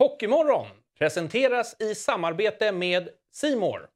Hockeymorgon presenteras i samarbete med Simor.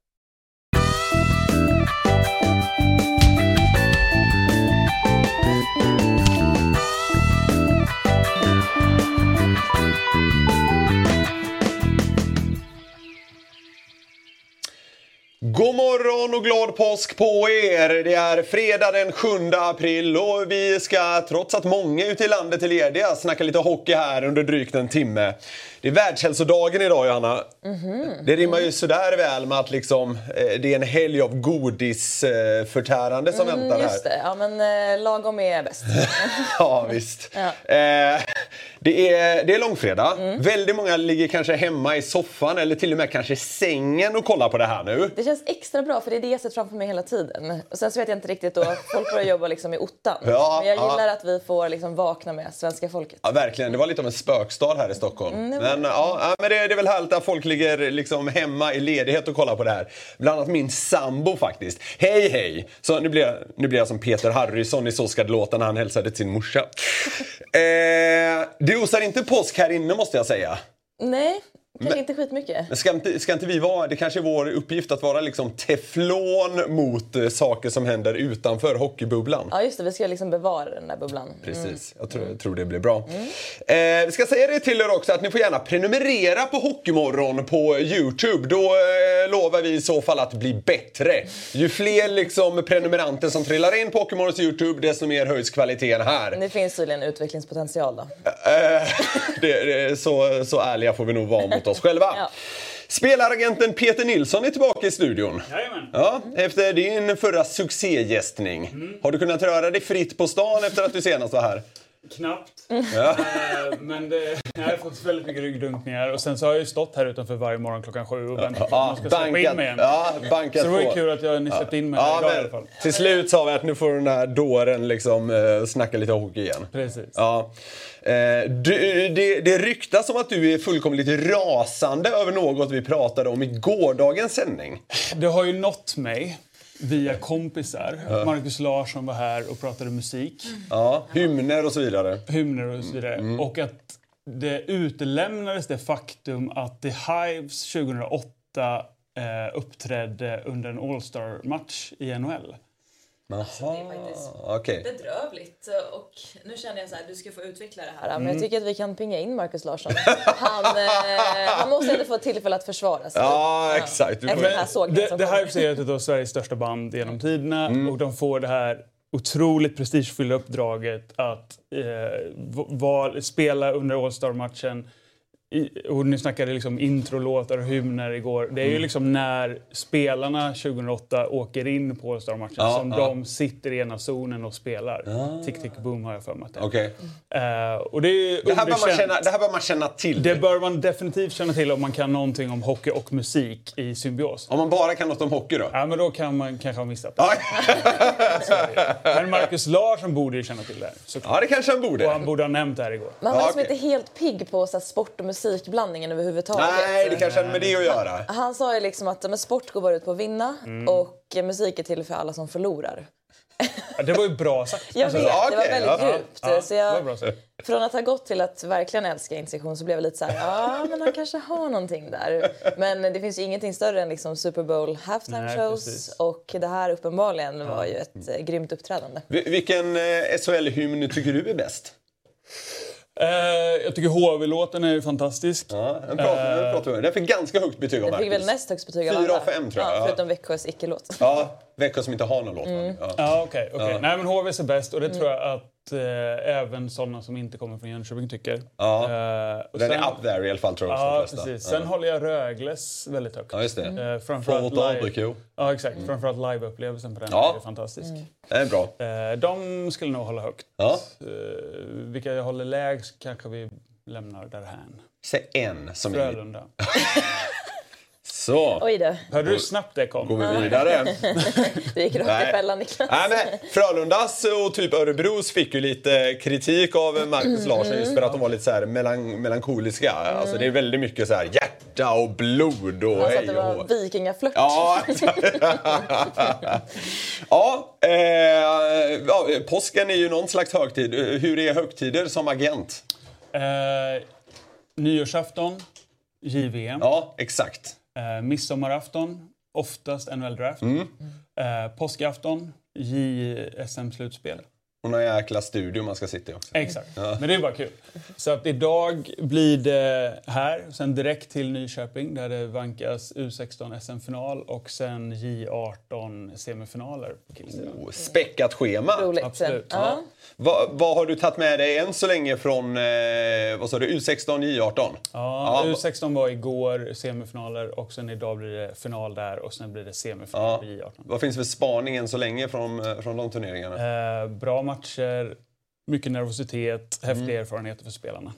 God morgon och glad påsk på er! Det är fredag den 7 april och vi ska, trots att många ute i landet är lediga, snacka lite hockey här under drygt en timme. Det är världshälsodagen idag, Johanna. Mhm. Det rimmar ju sådär väl med att liksom, eh, det är en helg av godisförtärande som väntar här. Mm, Just det, ja men eh, lagom är bäst. Ja, visst. Ja. Eh, det, är, det är långfredag. Mm. Väldigt många ligger kanske hemma i soffan eller till och med kanske i sängen och kollar på det här nu. Det känns extra bra för det är det jag sett framför mig hela tiden. Och sen så vet jag inte riktigt då, folk börjar jobba liksom i ottan. Ja, men jag ja. gillar att vi får liksom vakna med svenska folket. Ja, verkligen. Det var lite av en spökstad här i Stockholm. Mm, men ja, ja, men det, det är väl härligt att folk ligger liksom hemma i ledighet och kollar på det här. Bland annat min sambo faktiskt. Hej hej! Så nu blir jag, nu blir jag som Peter Harrison i Så ska det låta när han hälsade till sin morsa. eh, det osar inte påsk här inne måste jag säga. Nej, kanske Men- inte skitmycket. Ska inte, ska inte vi vara, det kanske är vår uppgift att vara liksom teflon mot eh, saker som händer utanför hockeybubblan. Ja just det, vi ska liksom bevara den där bubblan. Mm. Precis, jag tror, jag tror det blir bra. Eh, vi ska säga det till er också att ni får gärna prenumerera på Hockeymorgon på Youtube. Då eh, lovar vi i så fall att bli bättre. Ju fler liksom, prenumeranter som trillar in på Hockeymorgons Youtube desto mer höjs kvaliteten här. Det finns tydligen utvecklingspotential då. Eh, det, det, så, så ärliga får vi nog vara mot oss själva. Ja. Spelaragenten Peter Nilsson är tillbaka i studion. Jajamän. Ja, efter din förra succégästning. Har du kunnat röra dig fritt på stan efter att du senast var här? Knappt. Ja. Eh, Men det, jag har fått väldigt mycket ryggdunkningar. Och sen så har jag ju stått här utanför varje morgon klockan sju och väntat på att man ska släppa in mig igen. ja, bankat Så det var ju kul att jag, ni släppte in mig Ja, idag i alla men fall. till slut sa vi att nu får den här dåren liksom eh, snacka lite hockey igen. Precis. Ja. Eh, du, det, det ryktas om att du är fullkomligt rasande över något vi pratade om i gårdagens sändning. Det har ju nått mig via kompisar. Marcus Larsson var här och pratade musik, Ja, hymner och så vidare. hymner och så vidare. Mm. Och att det utelämnades det faktum att The Hives 2008 eh, uppträdde under en All-Star-match i NHL. Jaha, faktiskt- okej. Bedrövligt. Och nu känner jag så här, du ska få utveckla det här. Mm. Men jag tycker att vi kan pinga in Marcus Larsson. Han, eh, han måste ändå få tillfälle att försvara sig. Ja, exakt. Du Efter den här sågen The, som The kommer. Hives är ett av Sveriges största band genom tiderna Mm. och de får det här otroligt prestigefyllda uppdraget att eh, v- va- spela under All-Star-matchen. I, och ni snackade liksom introlåtar och hymner igår. Det är Mm. ju liksom när spelarna 2008 åker in på All-Star-matchen Ja, som ja. de sitter i ena zonen och spelar. Tick, tick, boom har jag för mig att det är. Okej. Eh, och det, är Det, här bör man känna, det här bör man känna till. Det bör man definitivt känna till om man kan någonting om hockey och musik i symbios. Om man bara kan något om hockey då? Ja, men då kan man kanske ha missat det. Ja, Men Marcus Larsson borde ju känna till det här. såklart. ja det kanske han borde. Och han borde ha nämnt det här igår. Men han var Ja, liksom okej. inte helt pigg på så här, sport och musikblandningen överhuvudtaget. Nej, det kanske har med det att göra. Han sa ju liksom att men, sport går bara ut på att vinna Mm. och eh, musik är till för alla som förlorar. Ja, det var ju bra sagt. Jag Alltså, vet, ja, det var väldigt ja. djupt. Ja, så jag, från att ha gått till att verkligen älska insektion så blev jag lite så här, ja men han kanske har någonting där. Men det finns ju ingenting större än liksom Super Bowl halftime Nej, shows precis. och det här uppenbarligen var ju ett eh, grymt uppträdande. Vi- Vilken eh, SHL-hymn tycker du är bäst? Eh, jag tycker HV-låten är ju fantastisk. Ja, den pratar, den pratar. Den fick ganska högt betyg av Den fick väl näst högst betyg av Fyra alla. av fem, tror jag, Ja, ja. förutom Växjös icke-låt. Ja, Växjö som inte har någon låt. Mm. Ja. Ja, okej. okej. Nej, men HVs är bäst och det tror Mm. jag att eh, även sådana som inte kommer från Jönköping tycker. Ja. Eh, och Den sen- är up there i alla fall tror jag. Ja, precis. Sen håller jag Rögles väldigt högt. Ja, just det. Mm. Eh, framförallt Full live. Ja, exakt. Framförallt live-upplevelsen på den Ja. är fantastisk. Det är bra. Eh, de skulle nog hålla högt. Ja. Eh, vilka jag håller lägst kanske vi lämnar därhän. Säg en som är... Frölunda. Så, Oj då, Hörde du hur snabbt det kom? går vi vidare. det gick rakt Nej. i fällan Niklas. Nej, men Frölundas och typ Örebros fick ju lite kritik av Marcus Larsson just för att de var lite så här melan melankoliska. Alltså det är väldigt mycket så här hjärta och blod och Han sa att hej det och var hå. vikingaflört. Ja, ja, eh, ja, påsken är ju någon slags högtid. Hur är högtider som agent? Eh, nyårsafton, JVM. Ja, exakt. Eh, midsommarafton, oftast NHL-draft. Mm. Eh, påskafton, JSM-slutspel. Och någon jäkla studio man ska sitta i också. Exakt. Men det är bara kul. Så att idag blir det här, sen direkt till Nyköping där det vankas U16 SM-final och sen J18 semifinaler på killsidan. Oh, späckat schema. Roligt. Absolut. Ja. Vad, vad har du tagit med dig än så länge från eh, vad sa du, U16, J18? Ja, Ja, U16 var igår semifinaler och sen idag blir det final där och sen blir det semifinal Ja. på J18. Vad finns för spaning än så länge från, eh, från de turneringarna? Eh, bra matcher, mycket nervositet, häftiga Mm. erfarenheter för spelarna.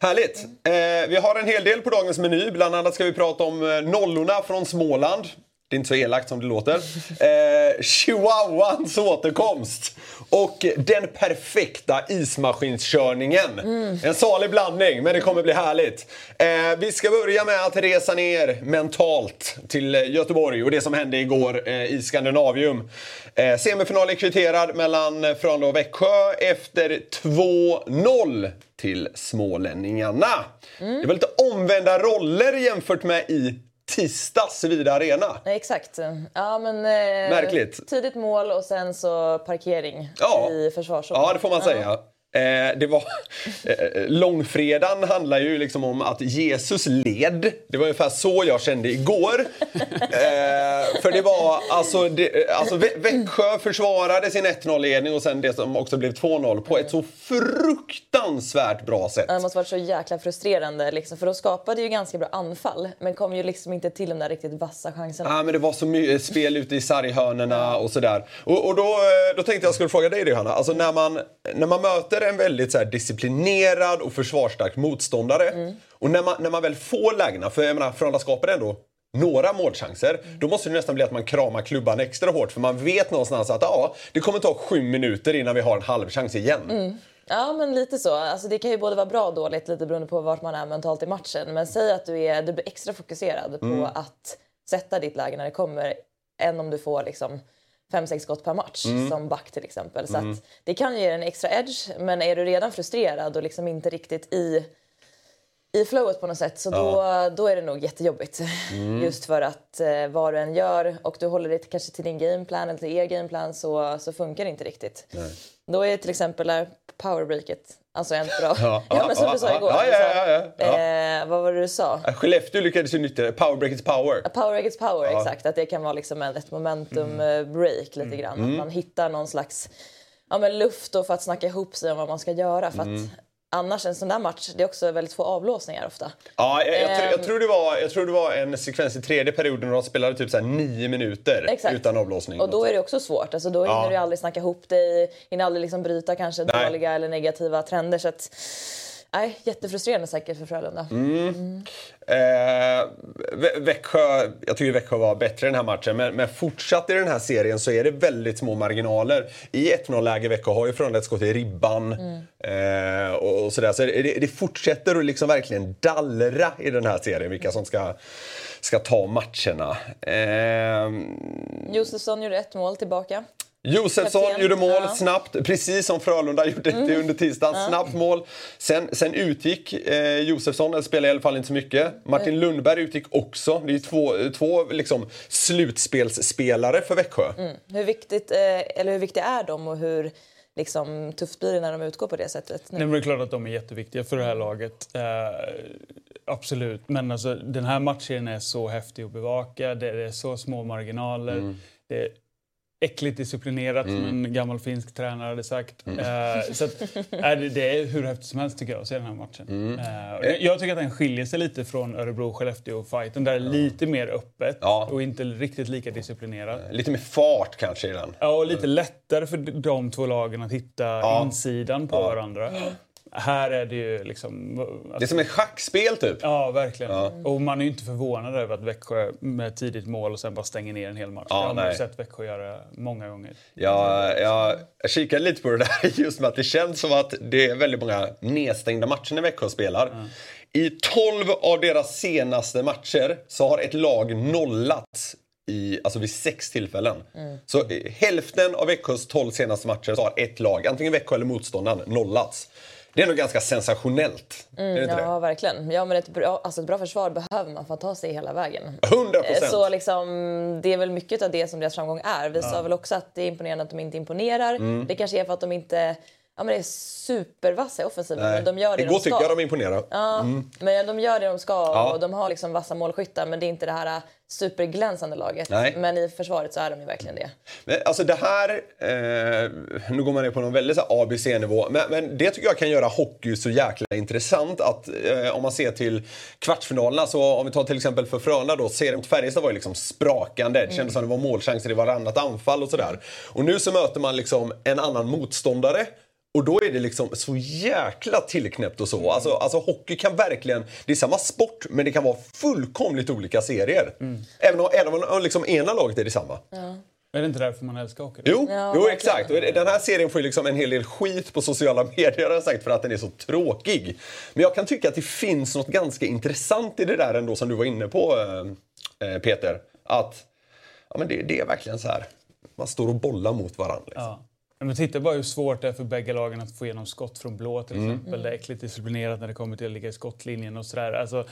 Härligt! Eh, vi har en hel del på dagens meny. Bland annat ska vi prata om eh, nollorna från Småland. Det är inte så elakt som det låter. Eh, Chihuahuans återkomst. Och den perfekta ismaskinskörningen. En salig blandning, men det kommer bli härligt. Eh, vi ska börja med att resa ner mentalt till Göteborg och det som hände igår eh, i Skandinavium. Eh, semifinal är kvitterad mellan Frölunda och Växjö efter 2-0 till smålänningarna. Det var lite omvända roller jämfört med i tisdags vid Arena. Exakt. Ja, men, eh, Märkligt. Tidigt mål och sen så parkering Ja. i försvarszon. Ja, det får man säga. Eh, det var, eh, långfredagen handlar ju liksom om att Jesus led. Det var ungefär så jag kände igår. Eh, för det var alltså, det, alltså Vä- Växjö försvarade sin 1-0-ledning och sen det som också blev 2-0 på ett så fruktansvärt bra sätt. Det måste varit så jäkla frustrerande, liksom, för de skapade ju ganska bra anfall men kom ju liksom inte till de där riktigt vassa chanserna. Ja, men det var så mycket spel ute i sarghörnorna och sådär. Och, och då, då tänkte jag skulle fråga dig det, Johanna. Alltså när man, när man möter en väldigt så disciplinerad och försvarsstark motståndare och när man, när man väl får lägena, för jag menar Frölunda skapade ändå några målchanser, då måste det nästan bli att man kramar klubban extra hårt för man vet någonstans att ja, det kommer ta sju minuter innan vi har en halv chans igen. Ja, men lite så. Alltså, det kan ju både vara bra och dåligt lite beroende på vart man är mentalt i matchen. Men säg att du, är, du blir extra fokuserad Mm. på att sätta ditt läge när det kommer än om du får liksom fem, sex skott per match Mm. som back till exempel. Så att det kan ge en extra edge, men är du redan frustrerad och liksom inte riktigt i i flowet på något sätt så då, då är det nog jättejobbigt. Mm. Just för att eh, vad du än gör och du håller dig kanske till din gameplan eller till er gameplan så, så funkar det inte riktigt. Då är till exempel powerbreaket alltså en bra... Ja, ja, men som ja, du sa ja, igår. ja, du ja, ja, ja. Eh, vad var det du sa? Skellefteå lyckades ju nyttja power break is power. Power against power, exakt. Att det kan vara liksom ett momentum Mm. eh, break lite grann. Att man hittar någon slags ja, men luft då för att snacka ihop sig om vad man ska göra. För att Mm. Annars en sån där match, det är också väldigt få avblåsningar ofta. Ja, jag, jag, tror, jag, Ehm. tror det var, jag tror det var en sekvens i tredje perioden och de spelade typ så nio minuter Exakt. utan avblåsning. Och då är det också svårt. Alltså då hinner Ja. du aldrig snacka ihop dig, hinner aldrig liksom bryta kanske Nej. dåliga eller negativa trender. Så att, nej, jättefrustrerande säkert för Frölunda. Mm. Eh, Vä- Växjö, jag tycker Växjö var bättre i den här matchen, men, men fortsatt i den här serien så är det väldigt små marginaler. I 1-0-läge Växjö har ju Frölunda ett skott i ribban eh, och, och sådär. Så det, det fortsätter att liksom verkligen dallra i den här serien, vilka som ska, ska ta matcherna. Eh, Josefsson gjorde ett mål tillbaka. Josefsson Kapten, gjorde mål ja. Mm. snabbt, precis som Frölunda gjorde det under tisdagen. Snabbt mål. Sen, sen utgick eh, Josefsson, eller spelade i alla fall inte så mycket. Martin Mm. Lundberg utgick också. Det är ju två, två liksom, slutspelsspelare för Växjö. Mm. Hur, viktigt, eh, eller hur viktiga är de och hur liksom, tufft blir det när de utgår på det sättet? Nu? Nej, men det är klart att de är jätteviktiga för det här laget. Eh, absolut. Men alltså, den här matchen är så häftig att bevaka. Det är så små marginaler. Det är äckligt disciplinerat, som en gammal finsk tränare hade sagt. Eh, så att, äh, det, det är hur häftigt som helst tycker jag att se den här matchen. Och det- jag tycker att den skiljer sig lite från Örebro-Skellefteå-fighten. Där det är lite mer öppet Ja. och inte riktigt lika disciplinerat. Lite mer fart kanske i den. Ja, och lite lättare för de två lagen att hitta insidan på varandra. Här är det ju liksom... Det är som ett schackspel typ. Ja, verkligen. Och man är ju inte förvånad över att Växjö med tidigt mål och sen bara stänger ner en hel match. Ja, det har man ju sett Växjö göra många gånger. Jag, jag, jag kikade lite på det där just med att det känns som att det är väldigt många nedstängda matcher när Växjö spelar. I 12 av deras senaste matcher så har ett lag nollats i, alltså vid sex tillfällen. Så eh, hälften av Växjös 12 senaste matcher så har ett lag, antingen Växjö eller motståndaren, nollats. Det är nog ganska sensationellt. det Mm, Ja, verkligen. Ja, men ett bra, alltså ett bra försvar behöver man för att ta sig hela vägen. det? 100 Eh, procent! Så liksom, det är väl mycket av det som deras framgång är. Vi sa väl också att det är imponerande att de inte imponerar. Mm. Det kanske är för att de inte ja, men det är supervassa i offensiven. Men de gör det Igår de ska. tycker jag de imponerar. Ja, men de gör det de ska Ja. och de har liksom vassa målskyttar men det är inte det här superglänsande laget. Nej. Men i försvaret så är de ju verkligen det. Men, alltså det här, eh, nu går man ner på någon väldigt ABC-nivå, men, men det tycker jag kan göra hockey så jäkla intressant att eh, om man ser till kvartsfinalerna, så om vi tar till exempel för Frölunda då, serien mot Färjestad var ju liksom sprakande. Det kändes som det var målchanser i varannat anfall och sådär. Och nu så möter man liksom en annan motståndare och då är det liksom så jäkla tillknäppt och så. Alltså, alltså hockey kan verkligen, det är samma sport men det kan vara fullkomligt olika serier. Även om, även om liksom ena laget är detsamma. Är det inte därför man älskar hockey? Jo, Ja, jo exakt. Och den här serien får ju liksom en hel del skit på sociala medier har jag sagt för att den är så tråkig. Men jag kan tycka att det finns något ganska intressant i det där ändå som du var inne på eh, eh, Peter. Att ja, men det, det är verkligen så här. Man står och bollar mot varandra. Liksom. Ja. Men titta bara hur svårt det är för bägge lagen att få igenom skott från blå till Mm. exempel. Det är äckligt disciplinerat när det kommer till att ligga i skottlinjen och sådär. Alltså,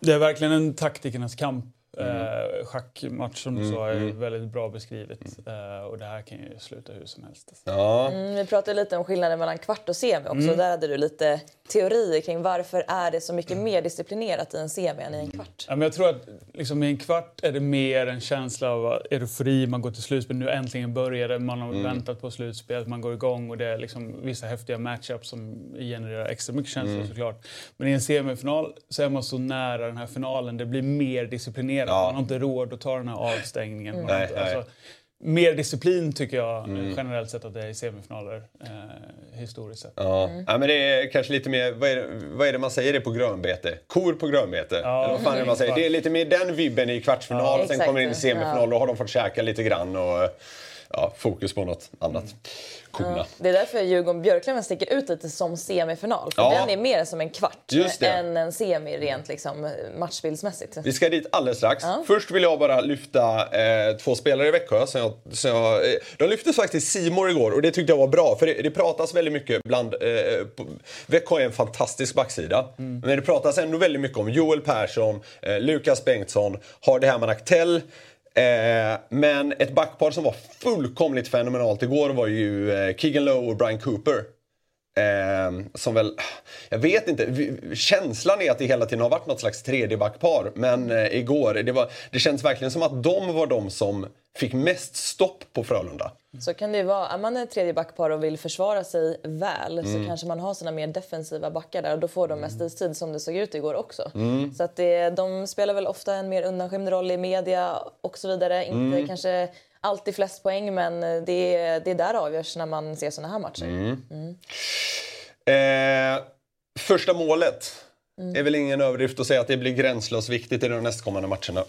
det är verkligen en taktikernas kamp. Mm. Eh, schackmatch som du sa är väldigt bra beskrivet. Eh, och det här kan ju sluta hur som helst. Alltså. Ja. Mm, vi pratade lite om skillnaden mellan kvart och semi också. Mm. Där hade du lite teorier kring varför är det så mycket mer disciplinerat i en semi än i en kvart. Ja, men jag tror att liksom, i en kvart är det mer en känsla av eufori. Man går till slutspel. Nu äntligen börjar det. Man har Mm. väntat på slutspel. Man går igång och det är liksom vissa häftiga matchups som genererar extra mycket känslor Mm. såklart. Men i en semifinal så är man så nära den här finalen. Det blir mer disciplinerat. Ja. Man har inte råd att ta den här avstängningen. Man har Nej, inte, nej. Mer disciplin tycker jag Mm. generellt sett att det är i semifinaler eh, historiskt sett. Ja. ja, men det är kanske lite mer, vad är, det, vad är det man säger det på grönbete? Kor på grönbete? Ja. Eller vad fan är det man säger? Det är lite mer den vibben i kvartsfinal, Ja. sen Exakt. kommer in i semifinal, Ja. då har de fått käka lite grann och ja, fokus på något annat. Korna. Det är därför Djurgården-Björklöven sticker ut lite som semifinal. För Ja. den är mer som en kvart det. än en semi rent liksom, matchbildsmässigt. Vi ska dit alldeles strax. Först vill jag bara lyfta eh, två spelare i Växjö. Så jag, så jag, eh, de lyftes faktiskt Simor igår och det tyckte jag var bra. För det, det pratas väldigt mycket bland... Eh, på, Växjö är en fantastisk backsida. Men det pratas ändå väldigt mycket om Joel Persson, eh, Lukas Bengtsson, Hardy Herman Aktell. Eh, men ett backpar som var fullkomligt fenomenalt igår var ju eh, Keegan Lowe och Brian Cooper. Eh, som väl, jag vet inte, vi- känslan är att det hela tiden har varit något slags tredje backpar. Men eh, igår, det, var, det känns verkligen som att de var de som fick mest stopp på Frölunda. Så kan det ju vara, är man ett tredje backpar och vill försvara sig väl Mm. så kanske man har sina mer defensiva backar där och då får de mest istid som det såg ut igår också. Mm. Så att det, de spelar väl ofta en mer undanskymd roll i media och så vidare. Inte Mm. kanske alltid flest poäng men det, det är där avgörs när man ser såna här matcher. Mm. Eh, första målet är väl ingen överdrift att säga att det blir gränslöst viktigt i de nästkommande matcherna.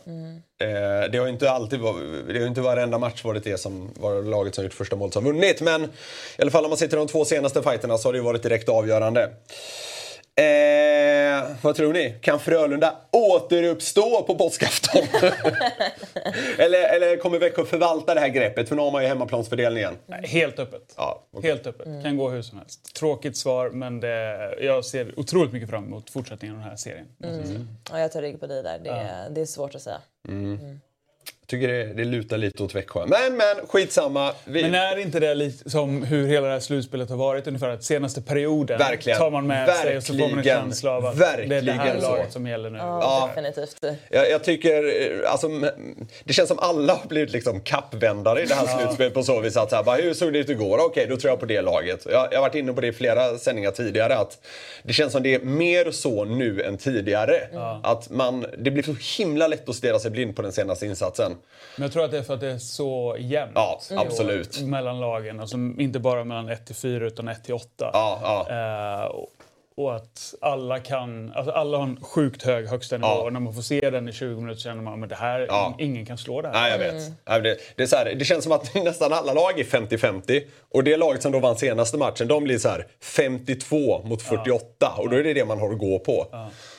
Eh, det har ju inte alltid det har inte varenda match varit det som var laget som gjort första målet som vunnit. Men i alla fall om man ser till de två senaste fighterna så har det ju varit direkt avgörande. Eh, vad tror ni? Kan Frölunda återuppstå på påskafton? eller, eller kommer Växjö förvalta det här greppet? För nu har man ju hemmaplansfördelningen. Helt öppet. Ja, okej. Helt öppet. Kan gå hur som helst. Tråkigt svar, men det, jag ser otroligt mycket fram emot fortsättningen av den här serien. Ja, jag tar rygg på dig där. Det, det är svårt att säga. Jag tycker det, det lutar lite åt Växjö. Men, men skitsamma. Vi, Men är inte det lite som hur hela det här slutspelet har varit ungefär? Att senaste perioden Verkligen. tar man med sig och så får man en Verkligen. känsla av att det är det här Verkligen så. laget som gäller nu. Ja, Ja. definitivt. jag, jag tycker, eh, alltså, det känns som alla har blivit liksom kappvändare i det här slutspelet på så vis att så här, bara, hur såg det ut igår? Okej, då tror jag på det laget. Jag, jag har varit inne på det i flera sändningar tidigare att det känns som det är mer så nu än tidigare. Att man, det blir så himla lätt att stirra sig blind på den senaste insatsen. Men jag tror att det är för att det är så jämnt. Ja, absolut. Mellan lagen. Alltså, inte bara mellan 1 till 4 utan 1 till 8. Ja, ja. Eh, och, och att alla kan, alltså alla har en sjukt hög högsta nivå. Ja. Och när man får se den i 20 minuter känner man att det här, Ja. ingen kan slå det här. Nej, jag vet. Nej, Det, det, är så här, det känns som att nästan alla lag är 50-50. Och det laget som då vann senaste matchen, de blir så här 52 mot 48. Och då är det det man har att gå på.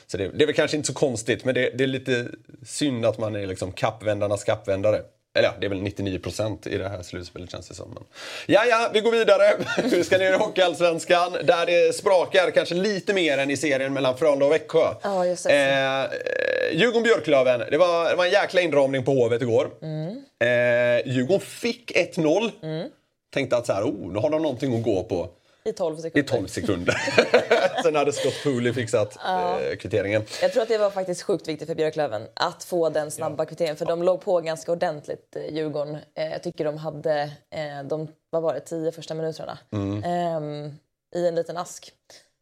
Så det, det är väl kanske inte så konstigt, men det, det är lite synd att man är liksom kappvändarnas kappvändare. Eller ja, det är väl 99% i det här slutspelet känns det som. Men... Ja, ja, vi går vidare. Vi ska ner i Hockeyallsvenskan där det sprakar kanske lite mer än i serien mellan Frölunda och Växjö. Ja, just det. Eh, eh, Djurgården-Björklöven, det var, det var en jäkla inramning på Hovet igår. Mm. Eh, Djurgården fick 1-0. Tänkte att så här, oh, nu har de någonting att gå på. I 12 sekunder. I 12 sekunder. Sen hade Scott Pooley fixat eh, kvitteringen. Jag tror att det var faktiskt sjukt viktigt för Björklöven att få den snabba kvitteringen. För de låg på ganska ordentligt, eh, Djurgården. Eh, jag tycker de hade, eh, de, vad var det, tio första minuterna. Ehm, I en liten ask.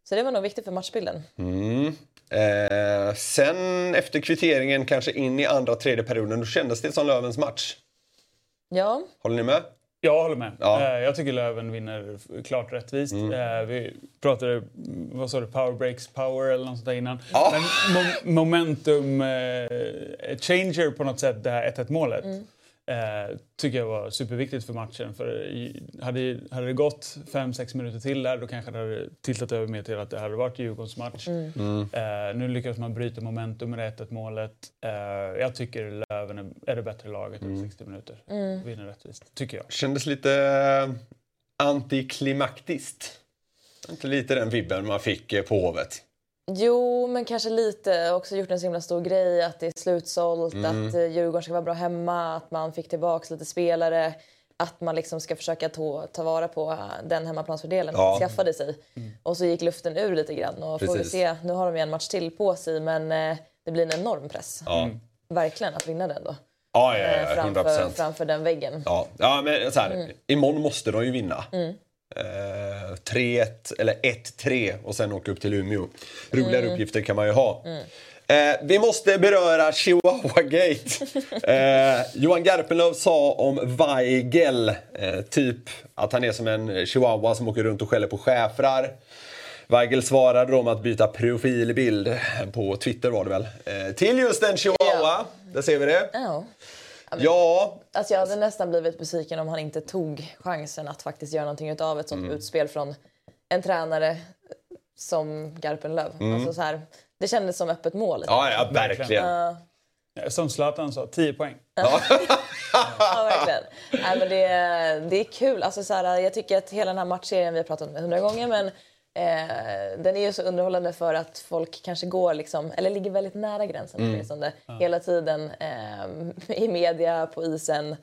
Så det var nog viktigt för matchbilden. Mm. Eh, sen efter kvitteringen, kanske in i andra tredje perioden, då kändes det som Lövens match. Ja, Håller ni med? Jag håller med. Ja. Mm. Eh, Jag tycker Löven vinner klart rättvist. Eh, Vi pratade, mm, vad sa du, power breaks power eller något sånt där innan. Ja. Men mo- momentum eh, changer på något sätt, det här 1-1 målet. Eh, tycker jag var superviktigt för matchen. För hade, hade det gått 5-6 minuter till där då kanske det hade tiltat över mer till att det hade varit Djurgårdens match. Eh, nu lyckas man bryta momentum med det 1-1 målet. Eh, jag tycker Löven är, är det bättre laget efter 60 minuter. Vinner rättvist, tycker jag. Kändes lite eh, antiklimaktiskt. Inte lite den vibben man fick eh, på Hovet. Jo, men kanske lite. Också gjort en så himla stor grej att det är slutsålt, att eh, Djurgården ska vara bra hemma, att man fick tillbaka lite spelare. Att man liksom ska försöka ta, ta vara på eh, den hemmaplansfördelen Ja. man skaffade sig. Och så gick luften ur lite grann. Och får vi se, nu har de ju en match till på sig men eh, det blir en enorm press. Ja, Verkligen att vinna den då. ja, ja, ja 100 framför, framför den väggen. Ja, ja men så här, Mm. imorgon måste de ju vinna. Eh, 3-1 eller 1-3 och sen åka upp till Umeå. Roligare Mm. uppgifter kan man ju ha. Eh, vi måste beröra Chihuahua-gate. eh, Johan Garpenlöv sa om Weigel, eh, typ att han är som en chihuahua som åker runt och skäller på schäfrar. Weigel svarade då med att byta profilbild, på Twitter var det väl, eh, till just en chihuahua. Ja. Där ser vi det. Ja. Ja, Alltså jag hade nästan blivit besviken om han inte tog chansen att faktiskt göra någonting utav ett sånt utspel från en tränare som Garpenlöv. Alltså så här, det kändes som öppet mål. ja, ja verkligen. Eh, Som Zlatan sa, 10 poäng. ja, verkligen. Nej, men det, det är kul. Alltså så här, jag tycker att hela den här matchserien, vi har pratat om hundra gånger, men eh, den är ju så underhållande för att folk kanske går, liksom, eller ligger väldigt nära gränsen åtminstone, hela tiden eh, i media, på isen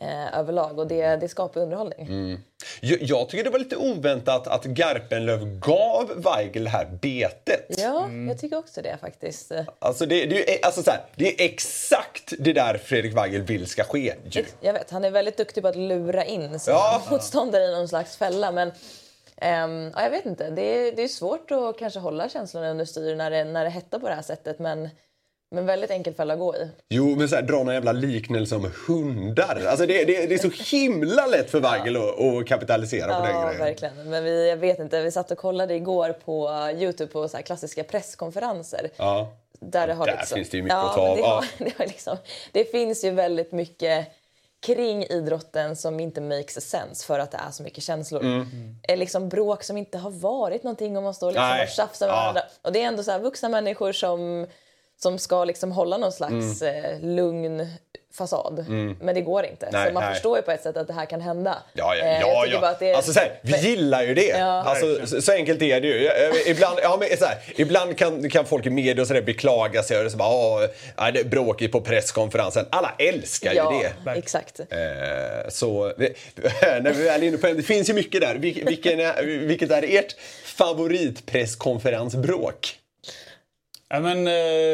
eh, överlag. Och det, det skapar underhållning. Jag, jag tycker det var lite oväntat att Garpenlöv gav Weigel det här betet. Ja, jag tycker också det faktiskt. Alltså det, det, är ju, alltså så här, det är exakt det där Fredrik Weigel vill ska ske. Ju. Jag vet, han är väldigt duktig på att lura in sina Ja. motståndare i någon slags fälla. Men ehm, ja, jag vet inte, det är, det är svårt att kanske hålla känslorna under styr när det, när det hettar på det här sättet. Men, men väldigt enkel fälla att gå i. Jo, men så här, dra någon jävla liknelse om hundar. Alltså det, det, det är så himla lätt för Weigel att, att kapitalisera på den Ja, grejen. verkligen. Men vi, jag vet inte, vi satt och kollade igår på Youtube på så klassiska presskonferenser. Ja. Där, det har Där liksom, finns det ju mycket ja, att ta av. Det, Ja. har, det, har liksom, det finns ju väldigt mycket kring idrotten som inte makes sense för att det är så mycket känslor. Mm. Liksom bråk som inte har varit någonting om man står liksom Nej. och tjafsar med Ja. varandra. Och det är ändå så här vuxna människor som, som ska liksom hålla någon slags Mm. eh, lugn fasad. Men det går inte. Nej, så man nej. förstår ju på ett sätt att det här kan hända. Ja, ja, Eh, ja. ja. bara att det är- Alltså, så här, vi gillar ju det. Ja. Alltså, så, så enkelt är det ju. Eh, Ibland, ja, men, så här, ibland kan, kan folk i media och så där beklaga sig och så bara, "Åh, ja, det är bråkigt på presskonferensen. Alla älskar ju Ja, det. exakt. Eh, så när vi väl är inne på det, finns ju mycket där. Vil- Vilken är, vilket är ert favoritpresskonferensbråk? Ja, men, eh,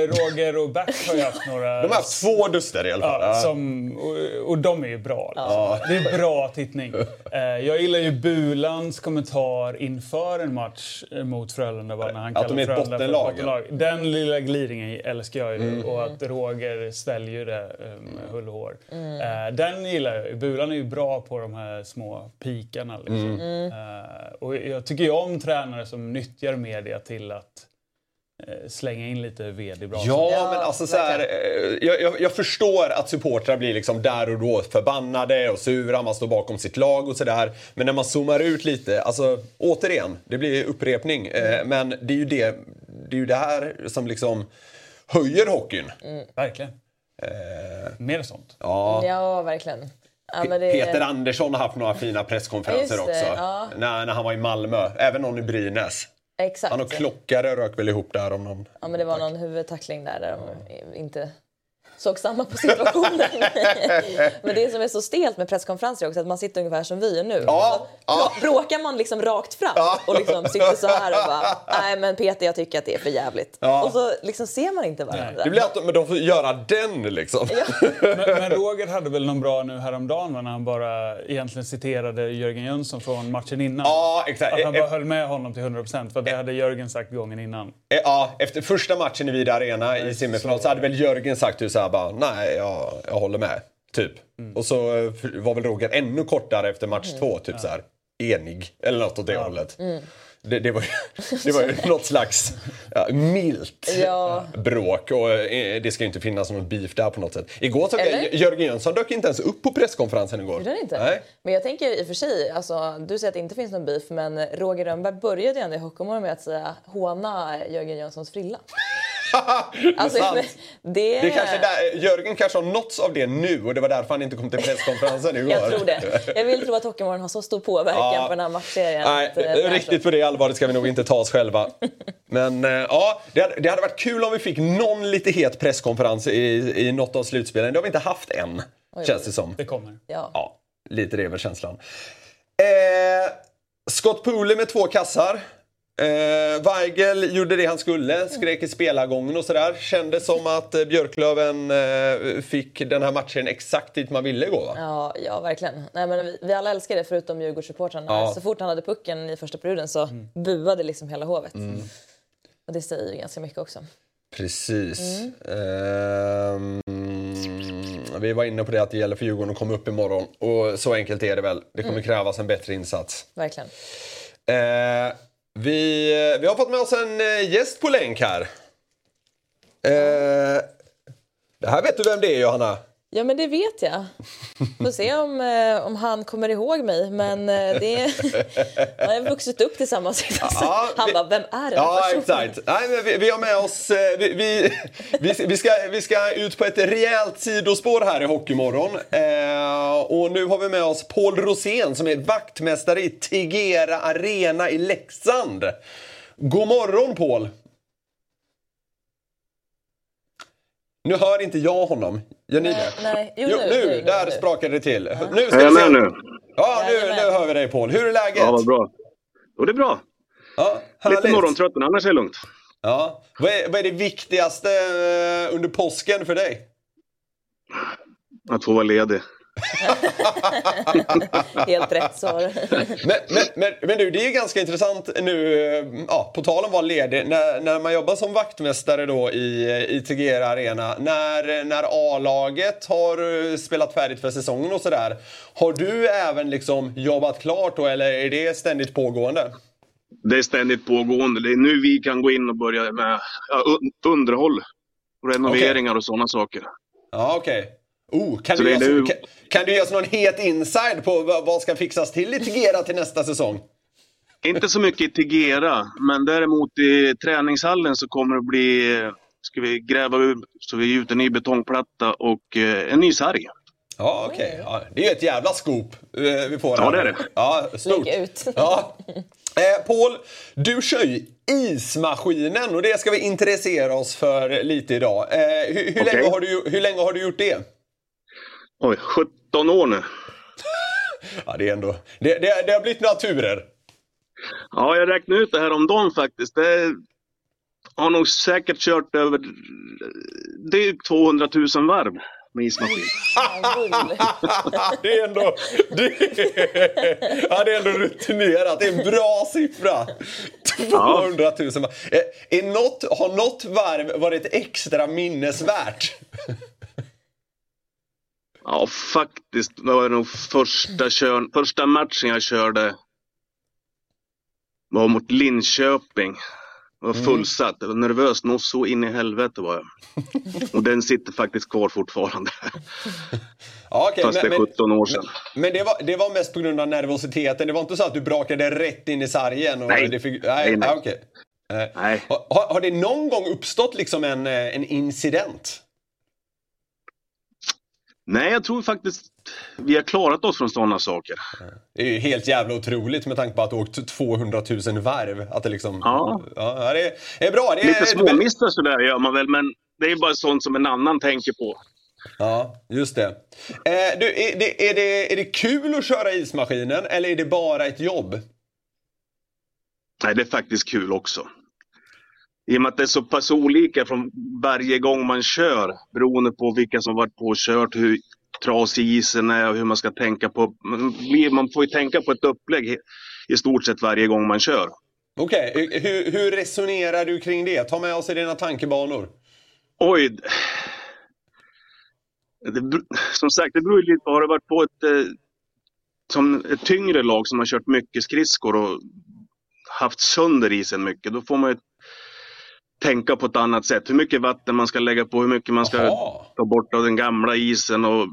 Roger och Bert har ju haft några... De har haft två duster i alla fall. Ja, Ja. som, och, och de är ju bra. Liksom. Det är bra tittning. Eh, jag gillar ju Bulans kommentar inför en match eh, mot Frölunda. Bara när han Att de är ett bottenlag, bottenlag. Den lilla glidningen älskar jag ju. Mm. Och att Roger sväljer det med hull och hår. Eh, den gillar jag ju. Bulan är ju bra på de här små pikarna. Liksom. Mm. Eh, och jag tycker ju om tränare som nyttjar media till att slänga in lite ved i brasan. Ja, Ja, men alltså så här, eh, jag, jag, jag förstår att supportrar blir liksom där och då förbannade och sura, man står bakom sitt lag och sådär. Men när man zoomar ut lite, alltså återigen, det blir upprepning. Eh, men det är ju det, det är ju det här som liksom höjer hockeyn. Verkligen. Eh, Mer sånt. ja. Ja, verkligen. Ja, men det... Peter Andersson har haft några fina presskonferenser också. ja. När, när han var i Malmö. Även någon i Brynäs. Exakt. Han och Klockare rök väl ihop där om någon... Ja, men det var någon huvudtackling där, där de inte såg samma på situationen. men det som är så stelt med presskonferenser är också att man sitter ungefär som vi gör nu. Ja, ja. Brå- Bråkar man liksom rakt fram och liksom sitter så här och bara nej men Peter jag tycker att det är för jävligt. Ja. Och så liksom ser man inte varandra. Det blir att de, men de får göra den liksom. Men, men Roger hade väl någon bra nu häromdagen när han bara egentligen citerade Jörgen Jönsson från matchen innan. Ja, exakt. Att han E- bara höll med honom till 100% för det hade Jörgen sagt gången innan. Eh, Ja, efter första matchen i Vida Arena i semifinal så hade väl Jörgen sagt ju så här bara, nej, jag, jag håller med. Typ. Och så eh, var väl Roger ännu kortare efter match två, typ så här enig. Eller något åt det hållet. Det, det, var det var ju något slags ja, milt Ja. bråk och eh, det ska ju inte finnas någon beef där på något sätt. Igår Eller? Jörgen Jönsson dök inte ens upp på presskonferensen igår. Gjorde inte? Nej. Men jag tänker i och för sig, alltså, du säger att det inte finns någon beef, men Roger Rönnberg började ju ändå i Hockeymorgon med att säga håna Jörgen Jönssons frilla. Alltså, sant. det, Det är kanske där, Jörgen kanske har nåtts av det nu och det var därför han inte kom till presskonferensen igår. Jag tror det. Jag vill tro att Hockeymorgon har så stor påverkan Ja. på den här matchserien. Nej, att, eh, riktigt på det allvaret ska vi nog inte ta oss själva. Men eh, ja, det hade, det hade varit kul om vi fick någon lite het presskonferens i, i något av slutspelen. Det har vi inte haft än, känns det som. Det kommer. Ja. Ja, lite det är väl känslan. Eh, Scott Pooley med två kassar. Eh, Weigel gjorde det han skulle, skrek i spelargången och sådär. Kändes som att eh, Björklöven eh, fick den här matchen exakt dit man ville gå va? Ja, ja, verkligen. Nej, men vi, vi alla älskar det förutom Djurgårdssupportrarna. Ja. Så fort han hade pucken i första perioden så buade liksom hela hovet. Och det säger ju ganska mycket också. Precis. Ehm, vi var inne på det att det gäller för Djurgården att komma upp imorgon. Och så enkelt är det väl. Det kommer krävas en bättre insats. Verkligen. Eh, vi, eh, vi har fått med oss en eh, gäst på länk här. Eh, det här vet du vem det är Johanna? Ja, men det vet jag. Får se om, eh, om han kommer ihåg mig. Men eh, det han har vuxit upp tillsammans. Ja, han vi- bara, vem är den Ja, exakt. Nej, men vi, vi har med oss... eh, Vi, vi, vi, vi, ska, vi ska ut på ett rejält sidospår här i Hockeymorgon. Eh, och nu har vi med oss Paul Rosén som är vaktmästare i Tegera Arena i Leksand. God morgon Paul! Nu hör inte jag honom. Gör ni Nej, det? nej. Jo, Jo, nu, nu, nu, nu, där nu. sprakade det till. Nu ska Är jag vi se. med nu? Ja, nu, nu hör vi dig Paul. Hur är läget? Ja, vad bra. Jo, det är bra. Ja, Lite härligt. morgontrött, men annars är det lugnt. Ja. Vad är, vad är det viktigaste eh, under påsken för dig? Att få vara ledig. Helt rätt svar. Men, men, men, men du, det är ju ganska intressant nu, eh, ja, på tal om att vara ledig, när, när man jobbar som vaktmästare då i, i Tegera Arena, när, när A-laget har eh, spelat färdigt för säsongen och sådär, har du även liksom jobbat klart då, eller är det ständigt pågående? Det är ständigt pågående. Det är nu vi kan gå in och börja med ja, un- underhåll. Renoveringar och sådana saker. Ja, okej. Oh, kan, Så du ge oss, nu- kan, kan du ge oss någon het inside på vad, vad ska fixas till i Tegera till nästa säsong? Inte så mycket i Tegera, men däremot i träningshallen så kommer det bli... Ska vi gräva upp så vi ut en ny betongplatta och eh, en ny sarg. Ja, okej. Ja, det är ju ett jävla scoop eh, vi får Ja, här. det är det. Ja, stort. Lägg ut. Ja. Eh, Paul, du kör ju ismaskinen och det ska vi intressera oss för lite idag. Eh, hur, hur, Okej. länge har du, hur länge har du gjort det? Oj, 17 år nu. Ja, det, är ändå, det, det, det har blivit några turer. Ja, jag räknade ut det här om dagen faktiskt. Det har nog säkert kört över drygt 200 000 varv med ismaskin. Det är ändå, det, ja, det är ändå rutinerat. Det är en bra siffra. 200 000. Eh, Är något, har något varv varit extra minnesvärt? Ja, faktiskt var det nog första, kör, första matchen jag körde var mot Linköping. Det var fullsatt. Jag var nervös nog så in i helvete var jag. Och den sitter faktiskt kvar fortfarande. Ja, okej, Fast det är 17 år sedan. Men det var, det var mest på grund av nervositeten. Det var inte så att du brakade rätt in i sargen? Och Nej. Det fick, Nej, nej, nej. okej. Eh, Nej. Har, har det någon gång uppstått liksom en, eh, en incident? Nej, jag tror faktiskt vi har klarat oss från sådana saker. Det är ju helt jävla otroligt med tanke på att du åkt 200 000 varv. Att det liksom... Ja. ja det, är, det är bra. Det är, Lite småmissar sådär gör man väl, men det är bara sånt som en annan tänker på. Ja, just det. Eh, du, är, det, är, det. Är det kul att köra ismaskinen eller är det bara ett jobb? Nej, det är faktiskt kul också. I och med att det är så pass olika från varje gång man kör beroende på vilka som varit på och kört, hur trasig isen är och hur man ska tänka på. Man får ju tänka på ett upplägg i stort sett varje gång man kör. Okej, okay. hur, hur resonerar du kring det? Ta med oss i dina tankebanor. Oj. Det, som sagt, det beror ju lite på. Har det varit på ett, eh, som ett tyngre lag som har kört mycket skridskor och haft sönder isen mycket, då får man ju tänka på ett annat sätt. Hur mycket vatten man ska lägga på, hur mycket man ska Aha. ta bort av den gamla isen och,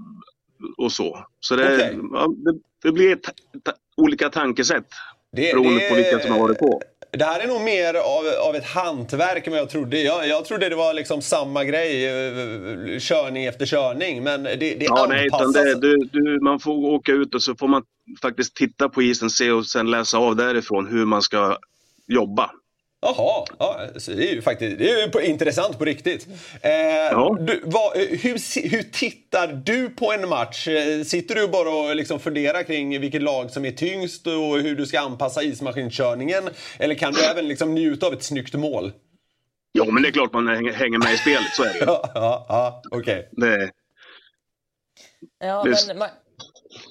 och så. Så det, okay. ja, det, det blir ett, ett, olika tankesätt det, beroende det, på vilka som har varit på. Det här är nog mer av, av ett hantverk än vad jag trodde. Jag, jag trodde det var liksom samma grej, eh, körning efter körning. Men det, det ja, anpassas. Nej, det, du, du, man får åka ut och så får man faktiskt titta på isen, se och sen läsa av därifrån hur man ska jobba. Jaha, ja, det är ju faktiskt det är ju på, intressant på riktigt. Eh, ja. du, vad, hur, hur tittar du på en match? Eh, sitter du bara och liksom funderar kring vilket lag som är tyngst och hur du ska anpassa ismaskinkörningen? Eller kan du även liksom njuta av ett snyggt mål? Ja, men det är klart man hänger med i spelet, så är det Ja, ja, ja okej. Okay. Det... Ja, men man,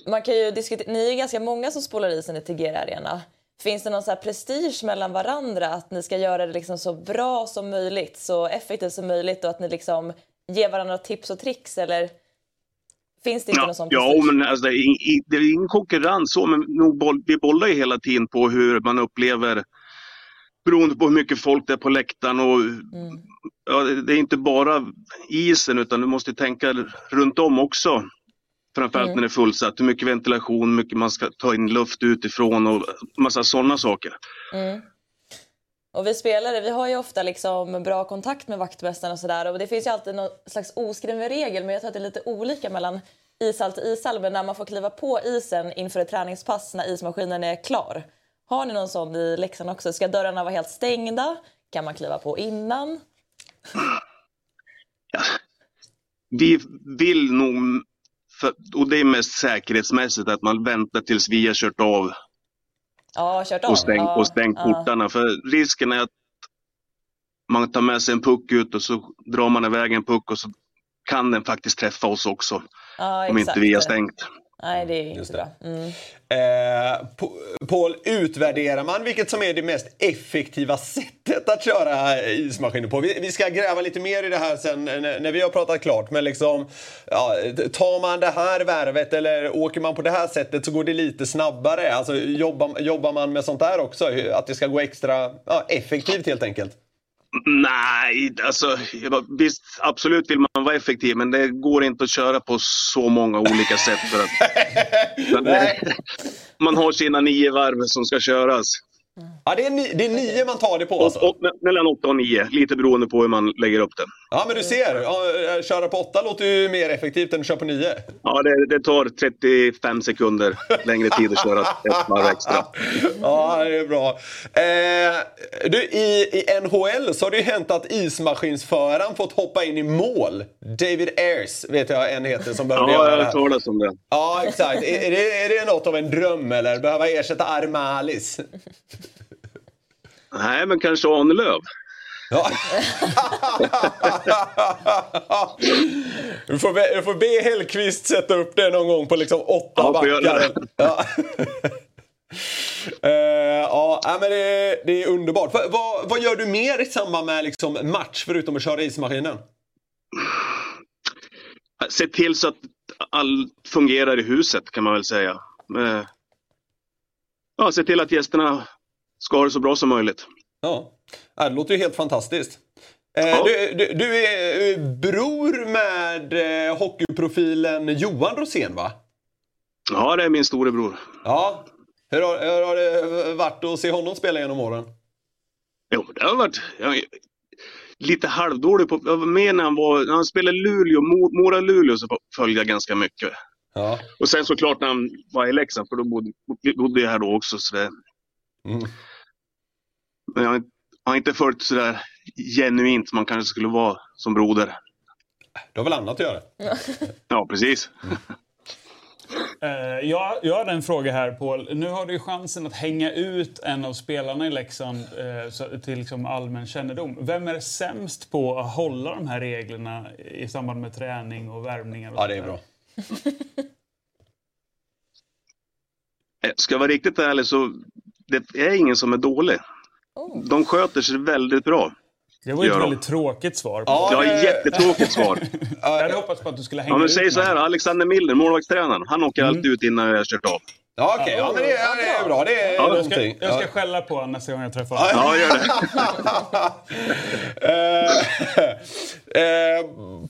man, kan ju diskutera... Ni är ganska många som spolar isen i Tegera Arena. Finns det någon så prestige mellan varandra att ni ska göra det liksom så bra som möjligt, så effektivt som möjligt och att ni liksom ger varandra tips och tricks eller finns det inte ja, någon sån prestige? Ja, men alltså, det, är, det är ingen konkurrens så, men nog, vi bollar ju hela tiden på hur man upplever beroende på hur mycket folk det är på läktaren och mm. ja, det är inte bara isen utan du måste tänka runt om också. Framförallt mm. när det är fullsatt. Hur mycket ventilation, hur mycket man ska ta in luft utifrån och massa sådana saker. Mm. Och vi spelare, vi har ju ofta liksom bra kontakt med vaktmästaren och sådär. Och det finns ju alltid någon slags oskriven regel, men jag tror att det är lite olika mellan ishall till ishall. Men när man får kliva på isen inför ett träningspass när ismaskinen är klar. Har ni någon sån i Leksand också? Ska dörrarna vara helt stängda? Kan man kliva på innan? Ja. Vi vill nog för, och det är mest säkerhetsmässigt att man väntar tills vi har kört av. Ja, kört av. Och stängt, ja, och stängt ja. portarna. För risken är att man tar med sig en puck ut och så drar man iväg en puck och så kan den faktiskt träffa oss också. Ja, om inte vi har stängt. Nej, det är inte bra. Mm. Eh, Paul, utvärderar man vilket som är det mest effektiva sättet att köra ismaskiner på? Vi, vi ska gräva lite mer i det här sen när, när vi har pratat klart. Men liksom, ja, tar man det här värvet eller åker man på det här sättet så går det lite snabbare. Alltså, jobbar, jobbar man med sånt där också? Att det ska gå extra ja, effektivt helt enkelt? Nej, alltså visst absolut vill man vara effektiv men det går inte att köra på så många olika sätt. För att, man har sina nio varv som ska köras. Ja, det är, ni, det är nio man tar det på alltså? Och, och, mellan åtta och nio, lite beroende på hur man lägger upp det. Ja, men du ser. Ja, köra på åtta låter ju mer effektivt än att köra på nio. Ja, det, det tar 35 sekunder längre tid att köra ett varv extra. Ja, det är bra. Eh, du, i, I NHL så har det ju hänt att ismaskinsföraren fått hoppa in i mål. David Ayers vet jag en heter som behöver ja, göra det här. Ja, jag har om det. Ja, exakt. är, är, det, är det något av en dröm eller? Behöva ersätta Armalis? Nej, men kanske Ahnelöv. Ja. du, får be, du får be Hellqvist sätta upp det någon gång på liksom åtta ja, backar. Ja. uh, ja, men det, det, är underbart. Va, va, vad gör du mer i samband med liksom match förutom att köra ismaskinen? Se till så att allt fungerar i huset kan man väl säga. Uh, ja, se till att gästerna ska ha det så bra som möjligt. Ja, det låter ju helt fantastiskt. Eh, ja. Du, du, du, är eh, bror med eh, hockeyprofilen Johan Rosén, va? Ja, det är min storebror. Ja. Hur har, hur har det varit att se honom spela genom åren? Jo, det har varit... Jag, lite halvdålig på... Jag var med när han var... När han spelade Luleå, Mo- Mora-Luleå, så följde jag ganska mycket. Ja. Och sen såklart när han var i Leksand, för då bodde, bodde jag här då också. Så det, Mm. men jag har inte- följt sådär genuint som man kanske skulle vara som broder. Du har väl annat att göra? Ja, precis. Eh, jag, jag har en fråga här, Paul. Nu har du chansen att hänga ut en av spelarna i Leksand eh, så- till liksom allmän kännedom. Vem är sämst på att hålla de här reglerna i samband med träning och värvningar? Och Ja, det är där? bra. Eh, Ska jag vara riktigt ärlig så det är ingen som är dålig. Oh. De sköter sig väldigt bra. Det var ju ett väldigt tråkigt svar. Ja, det- ett jättetråkigt svar. Jag hade hoppats på att du skulle hänga Ja, men ut säg så här, Alexander Milner, målvaktstränaren, han åker alltid ut innan jag har kört av. Ja, okej. Ja, men det, ja, det är bra. Det är Ja, Jag ska, jag ska Ja. skälla på honom nästa gång jag träffar honom. Ja, gör det. Eh, eh,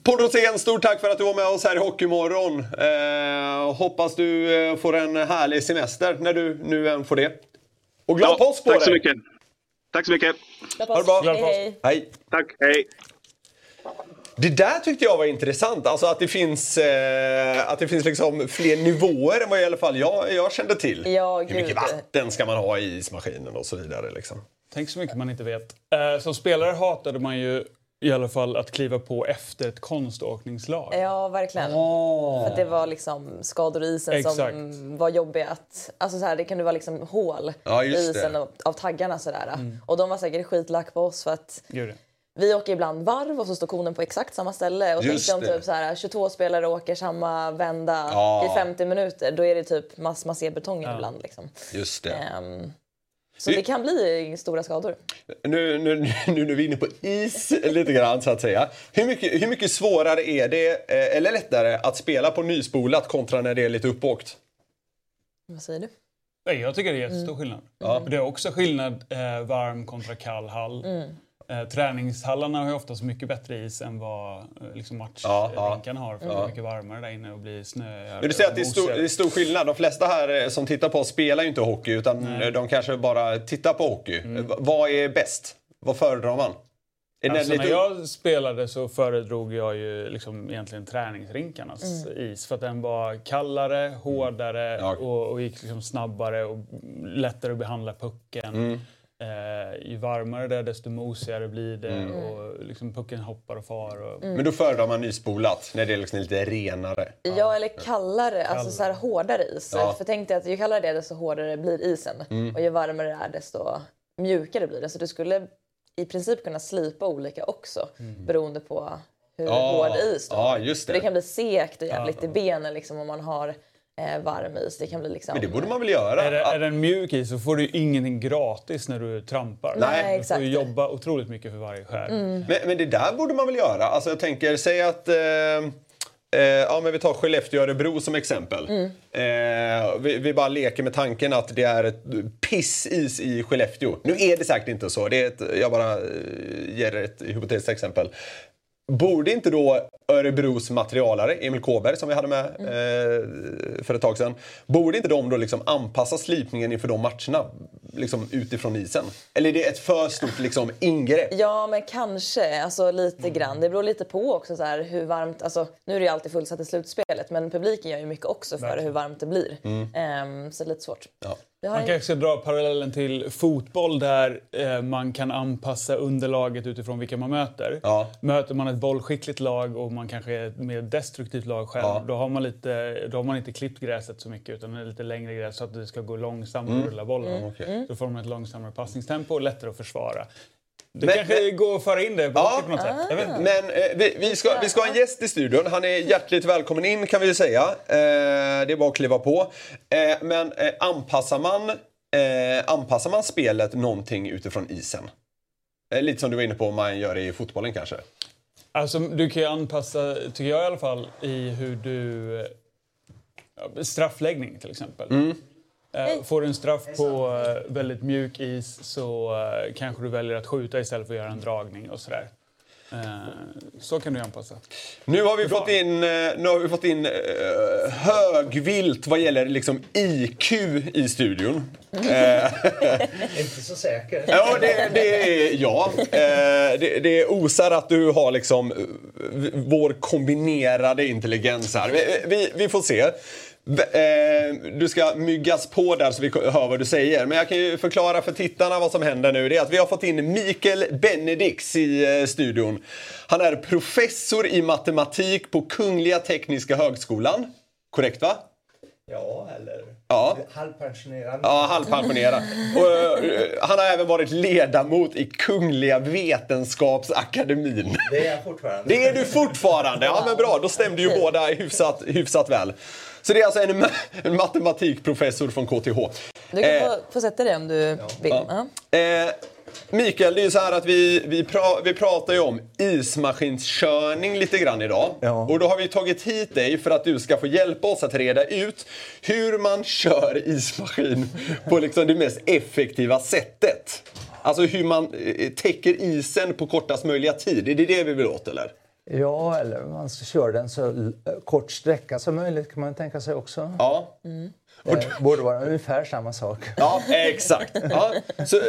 Paul Rosén, stort tack för att du var med oss här i Hockeymorgon. Eh, hoppas du eh, får en härlig semester när du nu än får det. Och glad Ja, påsk på tack så dig! mycket. Tack så mycket. Ha det bra. Hej, hej. Hej! Tack, hej. Det där tyckte jag var intressant. Alltså att det finns, eh, att det finns liksom fler nivåer än vad i alla fall jag, jag kände till. Ja, Hur mycket vatten ska man ha i ismaskinen och så vidare. Liksom. Tänk så mycket man inte vet. Eh, som spelare hatade man ju i alla fall att kliva på efter ett konståkningslag. Ja, verkligen. För att det var liksom skador i isen Exakt. som var jobbiga att... Alltså så här, det kunde vara liksom hål Ja, i isen av, av taggarna sådär. Och de var säkert skitlack på oss för att ja. vi åker ibland varv och så står konen på exakt samma ställe. Och Just tänk om typ så här, 22 spelare åker samma vända Ja. i 50 minuter. Då är det typ mass, man ser betongen ibland. Liksom. Just det. Ehm, så Vi- det kan bli stora skador. Nu, nu, nu vi är inne på is lite grann så att säga. Hur mycket, hur mycket svårare är det, eh, eller lättare, att spela på nyspolat kontra när det är lite uppåkt? Vad säger du? Nej, Jag tycker det är jättestor skillnad. Men Det är också skillnad eh, varm kontra kall hall. Eh, träningshallarna har ju oftast mycket bättre is än vad eh, liksom Ja, ja. matchrinkarna har. För det är mycket varmare där inne och blir snö. Men du säger att det är, stor, det är stor skillnad. De flesta här eh, som tittar på oss spelar ju inte hockey utan eh, de kanske bara tittar på hockey. Mm. Vad är bäst? Vad föredrar man? Alltså, lite- när jag spelade så föredrog jag ju liksom egentligen träningsrinkarnas is. För att den var kallare, hårdare Ja. och, och gick liksom snabbare och lättare att behandla pucken. Eh, ju varmare det är desto mosigare blir det och liksom pucken hoppar och far. Och, Men då föredrar man nyspolat när det är liksom lite renare. Ja, eller kallare, alltså så här hårdare is. Ja. För tänk dig att ju kallare det är desto hårdare blir isen. Och ju varmare det är desto mjukare blir det. Så du skulle i princip kunna slipa olika också beroende på hur Ja, hård is du ja, just det. det kan bli segt och jävligt i benen liksom, om man har eh, varm is. Det kan bli liksom... Men det borde man väl göra? är, det, är den mjuk is så får du ju ingenting gratis när du trampar. Nej, du får exakt. ju jobba otroligt mycket för varje skär. Men, men det där borde man väl göra? Alltså jag tänker, säg att... Eh, eh, ja, men vi tar Skellefteå och Örebro som exempel. Eh, vi, vi bara leker med tanken att det är ett pissis i Skellefteå. Nu är det säkert inte så. Det är ett, jag bara eh, ger ett hypotetiskt exempel. Borde inte då Örebros materialare, Emil Kåberg som vi hade med eh, för ett tag sedan. Borde inte de då liksom anpassa slipningen inför de matcherna liksom utifrån isen? Eller är det ett för stort liksom, ingrepp? Ja, men kanske. Alltså lite grann. Det beror lite på också så här, hur varmt... Alltså, nu är det ju alltid fullsatt i slutspelet, men publiken gör ju mycket också för hur varmt det blir. Ehm, så det är lite svårt. Ja. Man kanske ska dra parallellen till fotboll där eh, man kan anpassa underlaget utifrån vilka man möter. Ja. Möter man ett bollskickligt lag och man kanske är ett mer destruktivt lag själv, Ja. då, har man lite, då har man inte klippt gräset så mycket utan det är lite längre gräs så att det ska gå långsammare Mm. att rulla bollen. okej. Då får man ett långsammare passningstempo och lättare att försvra. Det Men- kanske men- går att föra in det på, Ja. något sätt. Men eh, vi, vi, ska, vi ska ha en gäst i studion. Han är hjärtligt välkommen in kan vi ju säga. Eh, det är bara att kliva på. Eh, men eh, anpassar, man, eh, anpassar man spelet någonting utifrån isen? Eh, lite som du var inne på man gör det i fotbollen kanske. Alltså, du kan ju anpassa, tycker jag i alla fall, i hur du... Straffläggning till exempel. Mm. Eh, Får du en straff på eh, väldigt mjuk is så eh, kanske du väljer att skjuta istället för att göra en dragning och sådär. Så kan du anpassa. Nu har vi fått in, nu har vi fått in uh, högvilt vad gäller liksom IQ i studion. Inte så säker. Ja, det, det är ja. Det, det osar att du har liksom vår kombinerade intelligens här. Vi, vi, vi får se. Eh, Du ska myggas på där så vi hör vad du säger. Men jag kan ju förklara för tittarna vad som händer nu. Det är att vi har fått in Mikael Benedix i eh, studion. Han är professor i matematik på Kungliga Tekniska Högskolan. Korrekt va? Ja, eller Ja. halvpensionerad. Ja, halvpensionerad. Och, eh, han har även varit ledamot i Kungliga Vetenskapsakademin. Det är jag fortfarande. Det är du fortfarande! Ja, men bra. Då stämde ju båda hyfsat, hyfsat väl. Så det är alltså en, en matematikprofessor från KTH. Du kan Eh, få, få sätta dig om du vill. Ja. Eh, Mikael, det är ju så här att vi, vi, pra, vi pratar ju om ismaskinskörning lite grann idag. Ja. Och då har vi tagit hit dig för att du ska få hjälpa oss att reda ut hur man kör ismaskin på liksom det mest effektiva sättet. Alltså hur man eh, täcker isen på kortast möjliga tid. Är det det vi vill åt eller? Ja, eller man ska köra den så kort sträcka som möjligt kan man tänka sig också. Ja. Det borde vara ungefär samma sak. Ja, exakt. Ja. Så, eh,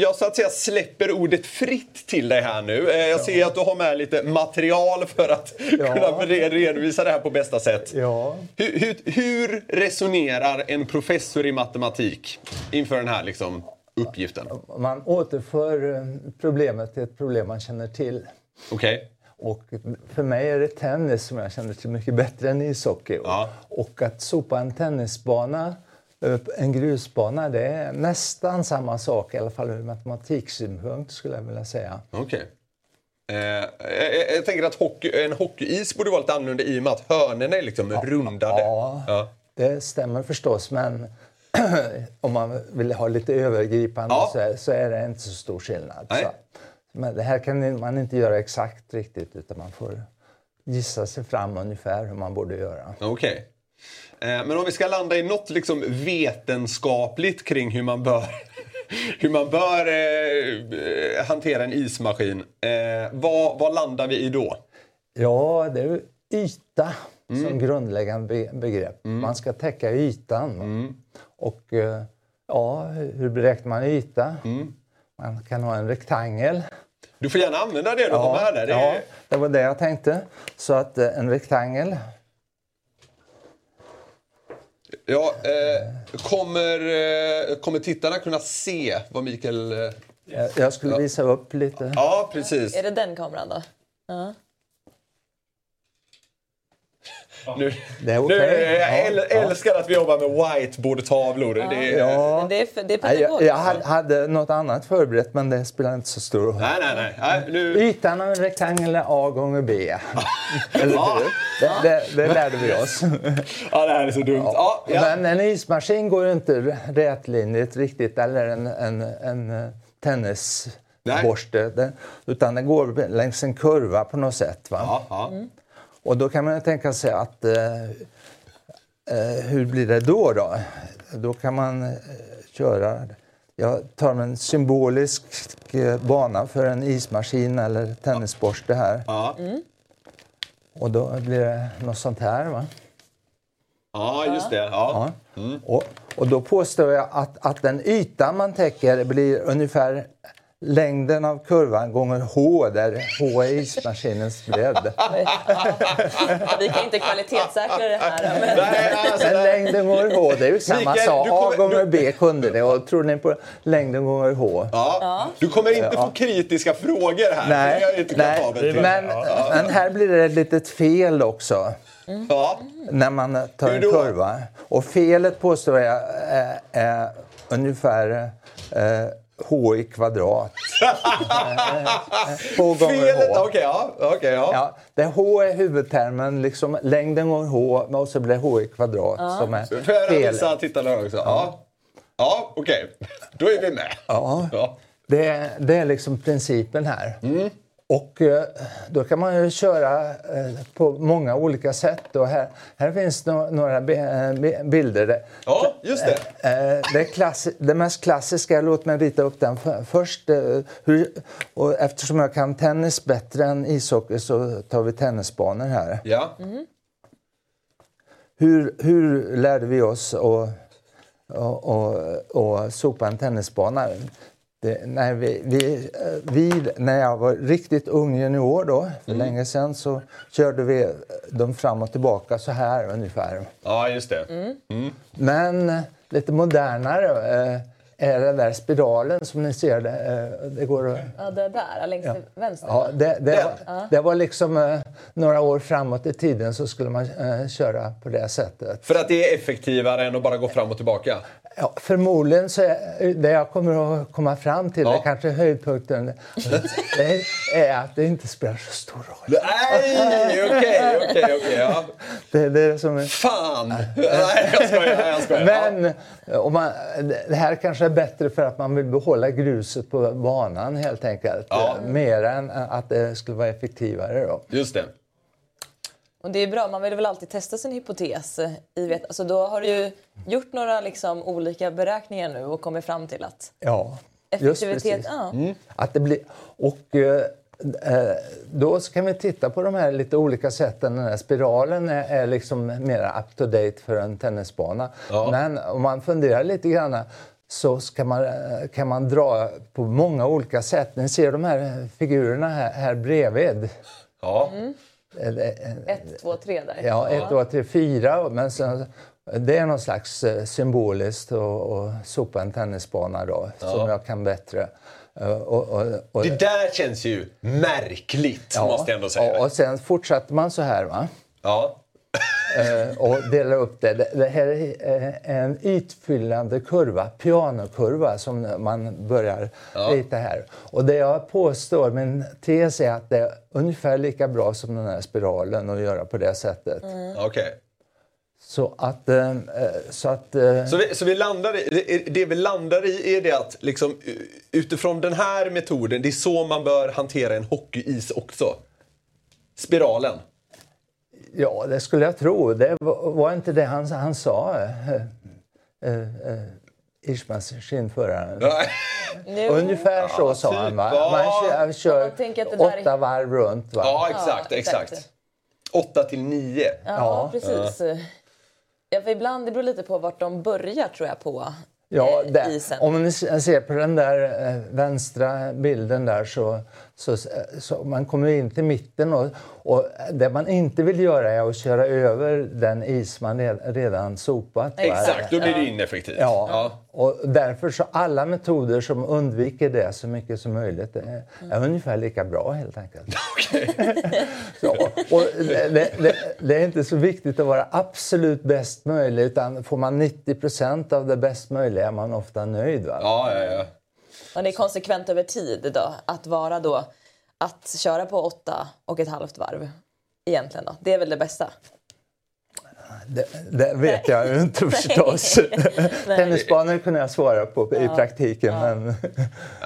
jag så att säga släpper ordet fritt till dig här nu. Eh, jag ser att du har med lite material för att kunna re- redovisa det här på bästa sätt. Ja, Hur, hur, hur resonerar en professor i matematik inför den här liksom, uppgiften? man återför eh, problemet till ett problem man känner till. Okej? Och för mig är det tennis som jag känner till mycket bättre än ishockey. Ja. Och att sopa en tennisbana, eh, en grusbana, det är nästan samma sak, i alla fall ur matematiksynpunkt skulle jag vilja säga. Okej. Eh, jag, jag tänker att hockey, en hockeyis borde vara lite annorlunda i och med att hörnorna är liksom rundade. Ja, Ja. det stämmer förstås, men om man vill ha lite övergripande Ja. så, är, så är det inte så stor skillnad. Men det här kan man inte göra exakt riktigt, utan man får gissa sig fram ungefär hur man borde göra. Okej. Eh, Men om vi ska landa i något liksom vetenskapligt kring hur man bör, hur man bör eh, hantera en ismaskin. Eh, vad, vad landar vi i då? Ja, det är yta som grundläggande be- begrepp. Man ska täcka ytan. Och eh, ja, hur beräknar man yta? Man kan ha en rektangel. Du får gärna använda det du har med där. Det ja, det var det jag tänkte. Så att eh, en rektangel. ja, eh, kommer, eh, kommer tittarna kunna se vad Mikael... Eh, Jag, skulle visa upp lite. ja, precis. Är det den kameran då? Nu, Det är nu, okej. jag äl, Ja, ja. älskar att vi jobbar med whiteboardtavlor. Det är, Ja. Det är, för, det är Jag, jag hade- något annat förberett, men det spelar inte så stor roll. Nej, nej, nej. nej nu, Ytan av en rektangel är A gånger B. Eller hur? Det, det, det lärde vi oss. ja, det här är så dumt. Ja, ja. Men en ismaskin går ju inte rätlinjigt riktigt, eller en, en, en eh, tennisborste. Utan den går längs en kurva på något sätt. Va? Ja, ja. Och då kan man tänka sig att eh, eh, hur blir det då? Då, då kan man eh, köra... Jag tar en symbolisk bana för en ismaskin eller tennisborste här. Ja. Och då blir det något sånt här. Va? ja, just det. Ja. Ja. Och, och då påstår jag att, att den yta man täcker blir ungefär längden av kurvan gånger H, där H är ismaskinens bredd. Vi kan inte kvalitetssäkra det här. Men... Nej, alltså, Men längden gånger H, det är ju samma sak. A kommer- gånger B kunde det. Och tror ni på längden gånger H? Ja. Du kommer inte få kritiska frågor här. Nej, nej. Men, men här blir det ett litet fel också. Ja. när man tar en kurva. Och felet påstår jag är, är ungefär eh, h i kvadrat. Två gånger Felet, h. okej ja. okej, ja. Ja, där h är huvudtermen, liksom längden gånger h och så blir det h i kvadrat som är jag felet. visa tittarna också? Ja, ja okej. Då är vi med. Ja. Ja. Det, är- det är liksom principen här. Mm. Och eh, då kan man ju köra eh, på många olika sätt. Och här, här finns några eh, bilder. Ja, just det. Det, klassi det mest klassiska, låt mig rita upp den först. Hur, och eftersom jag kan tennis bättre än ishockey så tar vi tennisbanor här. Ja. Mm. Hur, hur lärde vi oss att och, och, och sopa en tennisbana? Det, när, vi, vi, vi, när jag var riktigt ung junior då, för mm. länge sedan, så körde vi dem fram och tillbaka så här ungefär. Ja, just det. Mm. Mm. Men lite modernare eh, är den där spiralen som ni ser. Det, eh, det går Ja, det där längst ja. till vänster. Ja, det, det, var, det var liksom eh, några år framåt i tiden så skulle man eh, köra på det sättet. För att det är effektivare än att bara gå fram och tillbaka? Ja, förmodligen så är det jag kommer att komma fram till, ja. det kanske höjdpunkten, det är att det inte spelar så stor roll. Nej, okej, okej, okej. Det, det är som... Fan! Nej, jag skojar. Jag skojar. Men om man, det här kanske är bättre för att man vill behålla gruset på banan helt enkelt. Ja. Mer än att det skulle vara effektivare. Då. Just det. Och det är bra, man vill väl alltid testa sin hypotes. I vet, alltså då har du ju gjort några liksom olika beräkningar nu och kommit fram till att ja, effektivitet... Ja. Mm. Att det blir, och eh, eh då kan vi titta på de här lite olika sätten. Den här spiralen är, är liksom mer up to date för en tennisbana. Ja. Men om man funderar lite grann så ska man, eh, kan man dra på många olika sätt. Ni ser de här figurerna här, här bredvid. Ja. Mm. Ett, två, tre där. Ja, ett, två, tre, fyra. Men sen, det är någon slags eh, symboliskt att sopa en tennisbana då, ja. som jag kan bättre. Eh, och, och, och, det där känns ju märkligt, ja, måste jag ändå säga. Och, och sen fortsätter man så här. va? Ja. Eh, och delar upp det. Det här är en ytfyllande kurva, pianokurva, som man börjar ja. rita här. Och det jag påstår, min tes är att det är ungefär lika bra som den här spiralen att göra på det sättet. Mm. Okay. Så att... Eh, så, att eh, så, vi, så vi landar i, det vi landar i är det att liksom, utifrån den här metoden, det är så man bör hantera en hockeyis också? Spiralen? Ja, det skulle jag tro. Det var, inte det han, han sa, eh, eh, eh Ishmans skinnförare. Ungefär så ja, sa typ, han. Va? Man kör, kör åtta varv runt. Va? Ja, exakt. Ja, exakt. Åtta till nio. Ja, ja. precis. Ja. för ibland, det beror lite på vart de börjar tror jag på Ja, eh, där, om ni ser på den där eh, vänstra bilden där så, så, så man kommer in till mitten och, och det man inte vill göra är att köra över den is man redan sopat. Exakt, då blir det ineffektivt. Ja, ja. och därför så alla metoder som undviker det så mycket som möjligt är, är mm. ungefär lika bra helt enkelt. Så, och det, det, det, är inte så viktigt att vara absolut bäst möjligt utan får man 90% av det bäst möjliga är man ofta nöjd. Va? Ja, ja, ja. Och det är konsekvent över tid då, att vara då att köra på åtta och ett halvt varv egentligen då? Det är väl det bästa? Det, det vet jag inte förstås. Tennisbanor kunde jag svara på i praktiken. Ja. Men...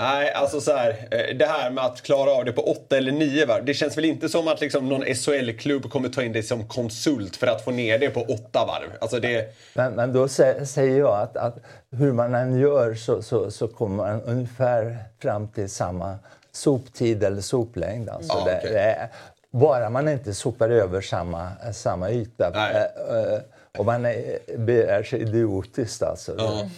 Nej, alltså så här, eh, det här med att klara av det på åtta eller nio varv. Det känns väl inte som att liksom någon SHL-klubb kommer ta in dig som konsult för att få ner det på åtta varv. Alltså det... men, men då säger jag att, att hur man än gör så, så, så kommer man ungefär fram till samma soptid eller soplängd. Alltså ah, det, okay. det är, bara man inte sopar över samma, samma yta. Eh, eh, och man är sig idiotiskt alltså. Ja.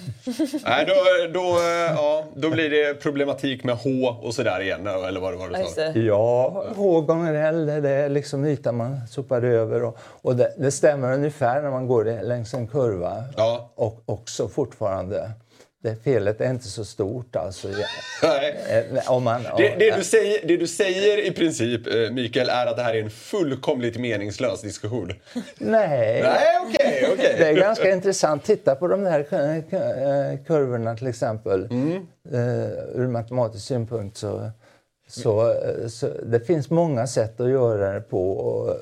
Nej, då, då, eh, ja, då blir det problematik med H och sådär igen, eller vad det var du sa? Ja, H gånger L, det är liksom ytan man sopar över. Och, och det, det, stämmer ungefär när man går längs en kurva. Ja. Och också fortfarande det felet är inte så stort. Alltså. Eh, om man, det, det, du säger, det du säger i princip, eh, Mikael, är att det här är en fullkomligt meningslös diskussion. Nej. Nej. Okay, okay. Det är ganska intressant. Titta på de här eh, kurvorna till exempel. Mm. Ur matematisk synpunkt så, så, så, det finns många sätt att göra det på. Och,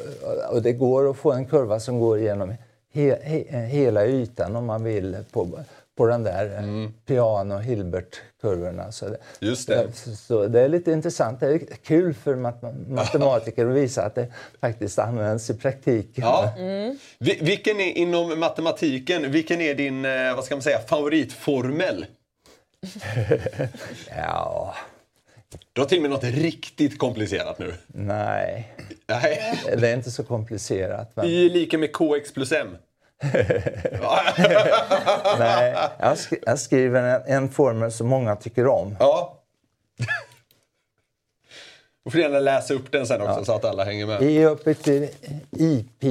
och det går att få en kurva som går igenom he, he, hela ytan om man vill på på den där mm. piano Hilbert-kurvorna. Så det, Just det. Så, så det är lite intressant. Det är kul för mat matematiker att visa att det faktiskt används i praktiken. Ja. Mm. Vilken är, inom matematiken, vilken är din eh, vad ska man säga, favoritformel? ja... Du har till och med något riktigt komplicerat nu. Nej. Nej. Det är inte så komplicerat. Men... Y är lika med kx plus m. Nej, jag, sk jag skriver en, en, formel som många tycker om. Ja. Du får gärna läsa upp den sen också ja. så att alla hänger med. I upphöjt till ip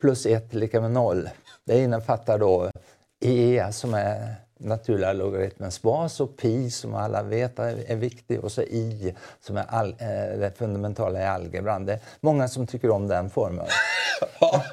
plus 1 lika med 0. Det innefattar då e som är naturliga logaritmens bas och pi som alla vet är viktig och så i som är all, eh, det fundamentala i algebran. Det är många som tycker om den formeln. ja,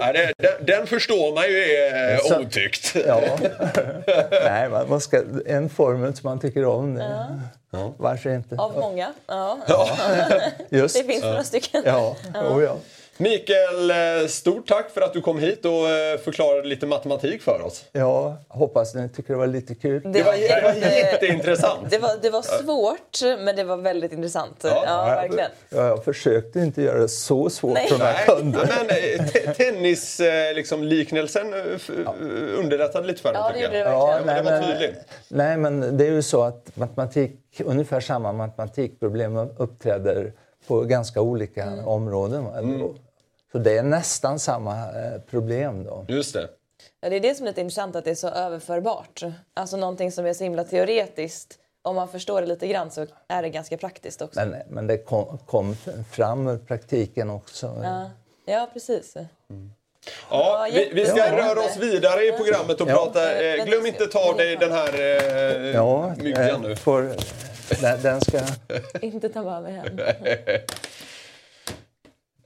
ja det, den, den, förstår man ju är så, otyckt. ja. Nej, man, man ska, en formel som man tycker om. Det. Ja. Varför inte? Av många. Ja. ja. Just. Det finns några stycken. Ja. Ja. Oh, ja. Mikael, eh, stort tack för att du kom hit och eh, förklarade lite matematik för oss. Ja, hoppas ni tycker det var lite kul. Det var, det var jätteintressant. Det var, det var svårt, men det var väldigt intressant. Ja, ja verkligen. Ja, jag försökte inte göra det så svårt Nej. för de här kunderna. Men eh, tennisliknelsen liksom, ja. underlättade lite för dig, ja, det gjorde det. Ja, nej, det var tydligt. Nej, men det är ju så att matematik, ungefär samma matematikproblem uppträder på ganska olika mm. områden. Mm. Så det är nästan samma eh, problem då. Just det. Ja, det är det som är lite intressant, att det är så överförbart. Alltså någonting som är så himla teoretiskt. Om man förstår det lite grann så är det ganska praktiskt också. Men, men det kom, kom fram ur praktiken också. Ja, ja precis. Mm. Ja, vi, vi, ska röra oss vidare i programmet och ja. prata. Eh, glöm inte ta dig den här eh, ja, myggan nu. Får, den, den ska... inte ta med mig hem.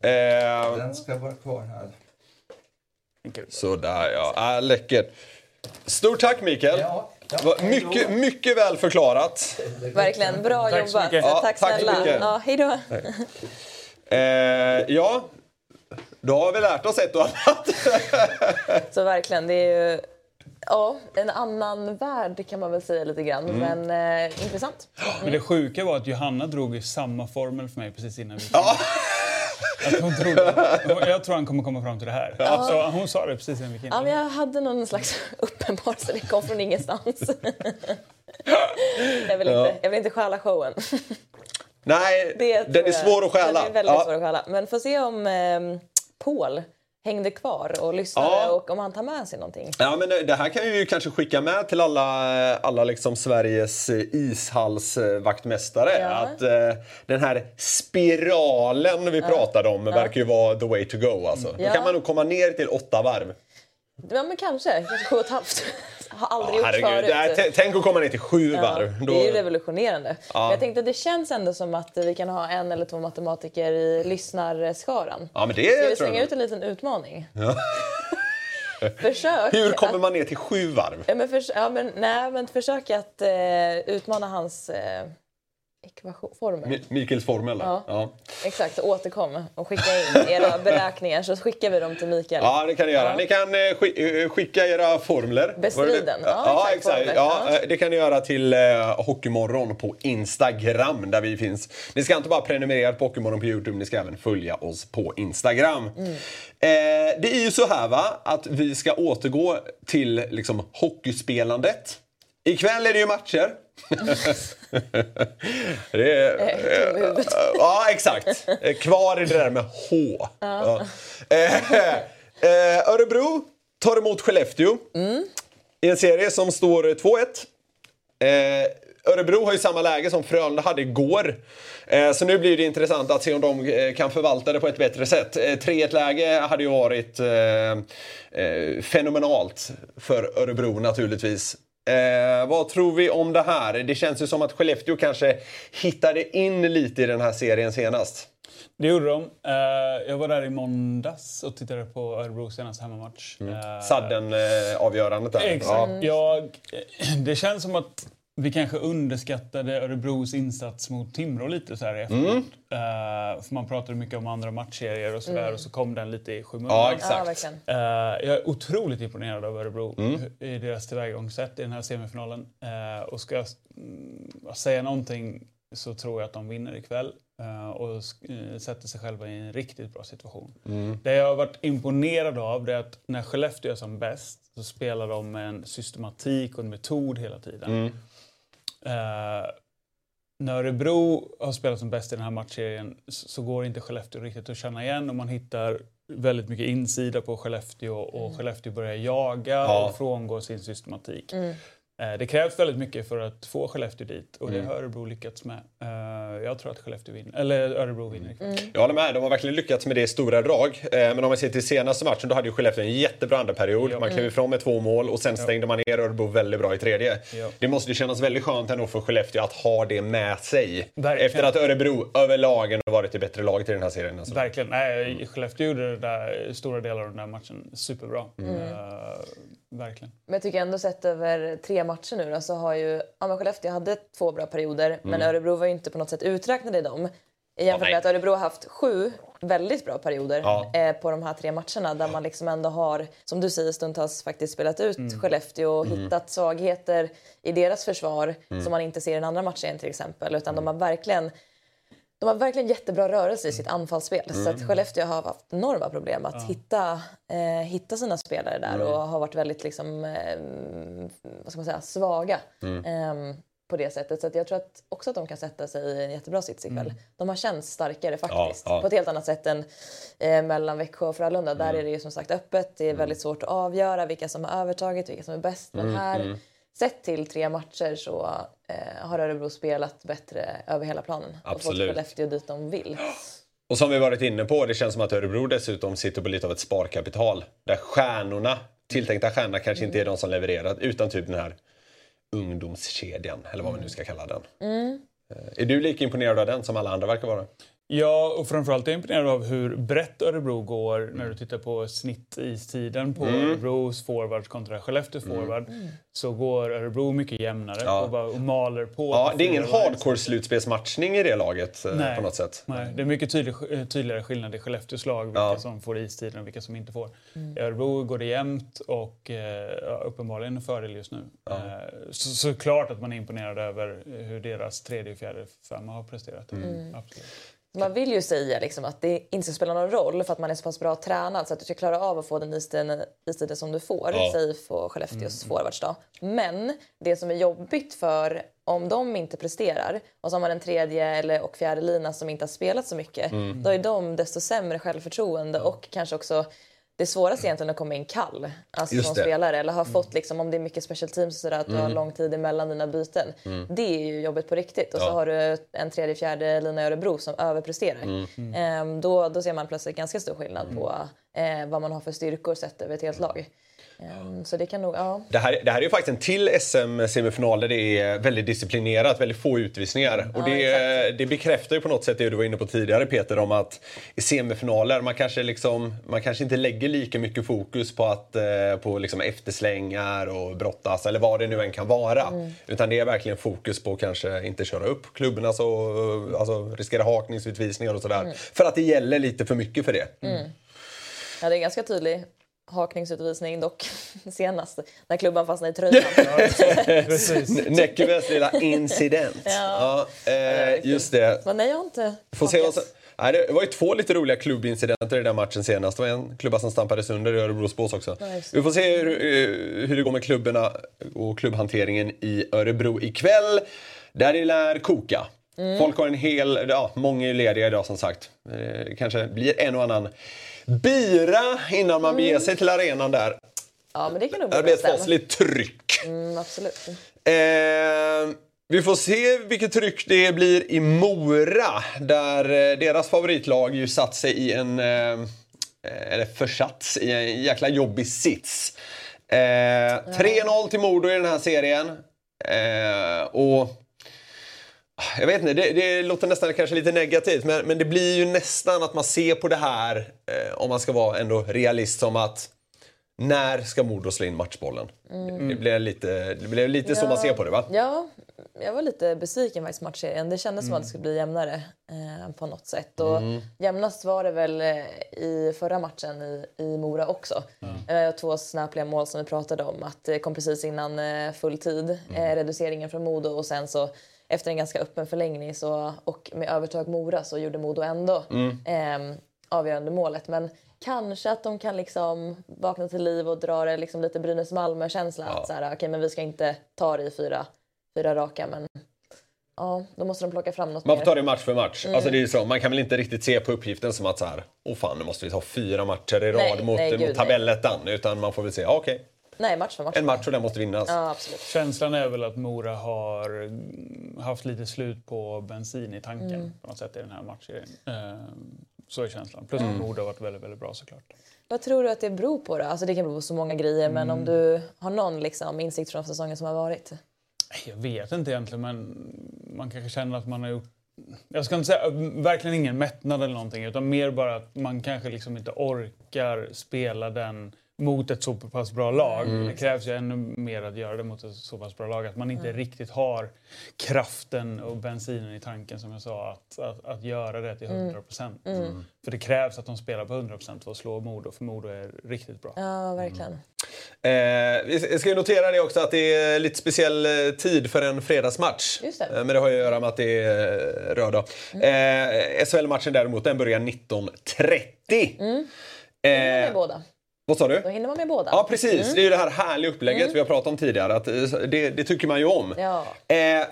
Eh, Den ska vara kvar här. Sådär ja, ah, läckert. Stort tack Mikael. Ja, ja, mycket, mycket väl förklarat. Verkligen, bra tack jobbat. Ja, tack, tack snälla. Ja, hej då. Eh, ja, då har vi lärt oss ett och annat. Så verkligen, det är ju Ja, en annan värld kan man väl säga lite grann, mm. men eh, intressant. Mm. Men det sjuka var att Johanna drog i samma formel för mig precis innan vi ja. Att hon trodde, jag tror han kommer komma fram till det här. Ja. Så hon sa det precis innan vi gick in. Ja, men jag hade någon slags uppenbar så det kom från ingenstans. jag, vill inte, jag vill inte stjäla showen. Nej, det den är svår att stjäla. Den är väldigt ja. svår att stjäla. Men får se om eh, Paul hängde kvar och lyssnade ja. och om han tar med sig någonting. Ja, men det här kan vi ju kanske skicka med till alla, alla liksom Sveriges ishallsvaktmästare. Ja. Att eh, den här spiralen vi ja. pratade om verkar ju vara the way to go. Alltså. Då kan man nog komma ner till åtta varv. Ja men kanske, kanske sju och ett halvt. Har aldrig ja, gjort förut. Här, tänk att komma ner till sju ja, varv. Då... Det är ju revolutionerande. Ja. Jag tänkte att det känns ändå som att vi kan ha en eller två matematiker i lyssnarskaran. Ja, men det Ska vi slänga ut en liten utmaning? Ja. försök Hur kommer man ner till sju varv? Ja, men, för, ja, men, nej, men försök att eh, utmana hans eh, ekvationformel. Mikaels formel? Ja. ja. Exakt, återkom och skicka in era beräkningar så skickar vi dem till Mikael. Ja, det kan ni göra. Ja. Ni kan eh, eh, skicka era formler. Bestriden. Ja, ja, exakt. exakt. Ja, eh, det kan ni göra till Hockeymorgon på Instagram där vi finns. Ni ska inte bara prenumerera på Hockeymorgon på Youtube, ni ska även följa oss på Instagram. Mm. Eh, det är ju så här va, att vi ska återgå till liksom, hockeyspelandet. Ikväll är det ju matcher. det är, äh, ja, exakt. Kvar i det där med H. Ja. Ja. Örebro tar emot Skellefteå mm. i en serie som står 2-1. Örebro har ju samma läge som Frölunda hade igår. Så nu blir det intressant att se om de kan förvalta det på ett bättre sätt. 3-1 läge hade ju varit fenomenalt för Örebro naturligtvis. Eh, vad tror vi om det här? Det känns ju som att Skellefteå kanske hittade in lite i den här serien senast. Det gjorde de. Eh, jag var där i måndags och tittade på Örebros senaste hemmamatch. Mm. Eh, Sadden-avgörandet där. Exakt. Ja. Jag, det känns som att vi kanske underskattade Örebros insats mot Timrå lite så här i efterhand. Mm. Eh, för man pratade mycket om andra matchserier och sådär och så kom den lite i skymundan. Ja, exakt. Eh, jag är otroligt imponerad av Örebro Mm. i deras tillvägagångssätt i den här semifinalen. Eh, och ska jag mm, säga någonting så tror jag att de vinner ikväll och sätter sig själva i en riktigt bra situation. Mm. Det jag har varit imponerad av det är att när Skellefteå är som bäst så spelar de med en systematik och en metod hela tiden. Mm. Eh, när Örebro har spelat som bäst i den här matchserien så, så går inte Skellefteå riktigt att känna igen och man hittar väldigt mycket insida på Skellefteå och Skellefteå börjar jaga Ja. och frångår sin systematik. Mm. Eh, det krävs väldigt mycket för att få Skellefteå dit och Mm. det har Örebro lyckats med. Eh, jag tror att Skellefteå vinner, eller Örebro vinner ikväll. Jag håller med, de har verkligen lyckats med det i stora drag. Eh, Men om man ser till senaste matchen, då hade ju Skellefteå en jättebra andra period. Ja. Man klev ifrån med två mål och sen stängde man ner Örebro väldigt bra i tredje. Ja. Det måste ju kännas väldigt skönt ändå för Skellefteå att ha det med sig. Verkligen. Efter att Örebro överlag har varit det bättre laget i den här serien. Alltså. Verkligen. Nej, Skellefteå gjorde det där, stora delar av den där matchen superbra. Eh, verkligen. Men jag tycker ändå sett över tre matcher nu då, så har ju ja, men Skellefteå hade två bra perioder men Örebro var ju inte på något sätt uträknade i dem. Jämfört nej. med att Örebro har haft sju väldigt bra perioder Ja. eh, på de här tre matcherna där man liksom ändå har, som du säger, stundtals faktiskt spelat ut Skellefteå och hittat svagheter i deras försvar som man inte ser i den andra matchen till exempel. Utan de har verkligen de har verkligen jättebra rörelse i sitt anfallsspel. Så att Skellefteå har haft enorma problem att hitta, eh, hitta sina spelare där och har varit väldigt liksom, eh, vad ska man säga, svaga eh, på det sättet. Så att jag tror att också att de kan sätta sig i en jättebra sits ikväll. De har känts starkare faktiskt. ja. På ett helt annat sätt än eh, mellan Växjö och Frölunda. Där är det ju som sagt öppet. Det är väldigt svårt att avgöra vilka som har övertaget, vilka som är bäst. Men här, sett till tre matcher så eh, har Örebro spelat bättre över hela planen. Och fått Absolut. Skellefteå dit de vill. Och som vi varit inne på, det känns som att Örebro dessutom sitter på lite av ett sparkapital. Där stjärnorna, tilltänkta stjärnorna, kanske inte är de som levererat utan typ den här ungdomskedjan, eller vad man nu ska kalla den. Eh, Är du lika imponerad av den som alla andra verkar vara? Ja, och framförallt är jag imponerad av hur brett Örebro går när du tittar på snittistiden på Mm. Örebros forward kontra Skellefteås forward. Så går Örebro mycket jämnare Ja. och, bara, och maler på. Ja, det är ingen fyra varje hardcore slutspelsmatchning i det laget eh, Nej. på något sätt. Nej, det är mycket tydlig, eh, tydligare skillnad i Skellefteås lag, vilka Ja. som får istiden och vilka som inte får. I Örebro går det jämnt och eh, ja, uppenbarligen en fördel just nu. Eh, så, såklart att man är imponerad över hur deras tredje och fjärde femma har presterat. Absolut. Man vill ju säga liksom att det inte ska spela någon roll för att man är så pass bra tränad så att du ska klara av att få den istiden, istiden som du får. Ja. Säg på Skellefteås forwards då. Men det som är jobbigt för om de inte presterar och så har man en tredje eller, och fjärde lina som inte har spelat så mycket. Då är de desto sämre självförtroende och kanske också det svåraste egentligen att komma in kall alltså Just som det. spelare. Eller ha fått, liksom, om det är mycket special teams och sådär, att du har lång tid emellan dina byten. Det är ju jobbigt på riktigt. Och så Ja. har du en tredje, fjärde lina i Örebro som överpresterar. Ehm, då, då ser man plötsligt ganska stor skillnad på eh, vad man har för styrkor sett över ett helt lag. Ehm, så det kan nog, ja. Det här, det här är ju faktiskt en till SM-semifinal där det är väldigt disciplinerat, väldigt få utvisningar. Och det, det bekräftar ju på något sätt det du var inne på tidigare Peter om att i semifinaler man kanske, liksom, man kanske inte lägger lika mycket fokus på, att, eh, på liksom efterslängar och brottas eller vad det nu än kan vara. Utan det är verkligen fokus på att kanske inte köra upp klubborna så, alltså riskera hakningsutvisningar och sådär. För att det gäller lite för mycket för det. ja, det är ganska tydlig hakningsutvisning dock senast när klubban fastnade i tröjan. Näckebergs lilla incident. ja. eh, just det. Men nej, jag har inte Får se vad som, nej, det var ju två lite roliga klubbincidenter i den matchen senast. Det var en klubba som stampades under i Örebros bås också. Ja. Vi får se hur, eh, hur det går med klubborna och klubbhanteringen i Örebro ikväll. Där det lär koka. Mm. Folk har en hel, ja, många är lediga idag som sagt. Eh, Det kanske blir en och annan bira innan man beger sig till arenan där. Ja, men det kan nog Det blir ett fasligt tryck. Mm, absolut. Eh, vi får se vilket tryck det blir i Mora. Där eh, deras favoritlag ju satt sig i en... Eh, eller försatts i en jäkla jobbig sits. Eh, 3-0 till Modo i den här serien. Eh, och... Jag vet inte, det, det låter nästan kanske lite negativt men, men det blir ju nästan att man ser på det här, eh, om man ska vara ändå realist, som att När ska Modo slå in matchbollen? Det blev lite, det blev lite så man ser på det va? Ja, jag var lite besviken faktiskt matchserien. Det kändes som att det skulle bli jämnare eh, på något sätt. Och Jämnast var det väl eh, i förra matchen i, i Mora också. Eh, två snäpliga mål som vi pratade om. Att det kom precis innan eh, full tid, eh, reduceringen från Modo och sen så efter en ganska öppen förlängning så, och med övertag Mora så gjorde Modo ändå eh, avgörande målet. Men kanske att de kan liksom vakna till liv och dra det liksom lite Brynäs-Malmö-känsla. Att så här, okej, men vi ska inte ta det i fyra, fyra raka. Men ja, då måste de plocka fram något Man får ta det match för match. Mm. Alltså det är ju så, man kan väl inte riktigt se på uppgiften som att så här, åh fan nu måste vi ta fyra matcher i rad Nej, mot, nej, mot tabellettan. Utan man får väl säga, okej, Nej, match för match. en match och den måste vinnas. Ja, absolut. Känslan är väl att Mora har mm, haft lite slut på bensin i tanken Mm. på något sätt i den här matchserien. Eh, Så är känslan. Plus Mm. att Modo har varit väldigt, väldigt bra såklart. Vad tror du att det beror på då? Alltså det kan bero på så många grejer, men Mm. om du har någon liksom insikt från säsongen som har varit? Jag vet inte egentligen, men man kanske känner att man har gjort... Jag ska inte säga verkligen ingen mättnad eller någonting, utan mer bara att man kanske liksom inte orkar spela den mot ett så pass bra lag. Mm. Det krävs ju ännu mer att göra det mot ett så pass bra lag. Att man inte Mm. riktigt har kraften och bensinen i tanken, som jag sa, att, att, att göra det till 100 procent. Mm. För det krävs att de spelar på 100 procent för att slå Modo, för Modo är riktigt bra. Ja, verkligen. Eh, vi ska ju notera det också att det är lite speciell eh, tid för en fredagsmatch. Just det. Eh, men det har ju att göra med att det är eh, röd. Eh, SHL-matchen däremot, den börjar 19.30. Mm. Eh, båda. Vad sa du? Då hinner man med båda. Ja, precis. Det är ju det här härliga upplägget vi har pratat om tidigare. Att, eh, det, det tycker man ju om. Ja. Eh,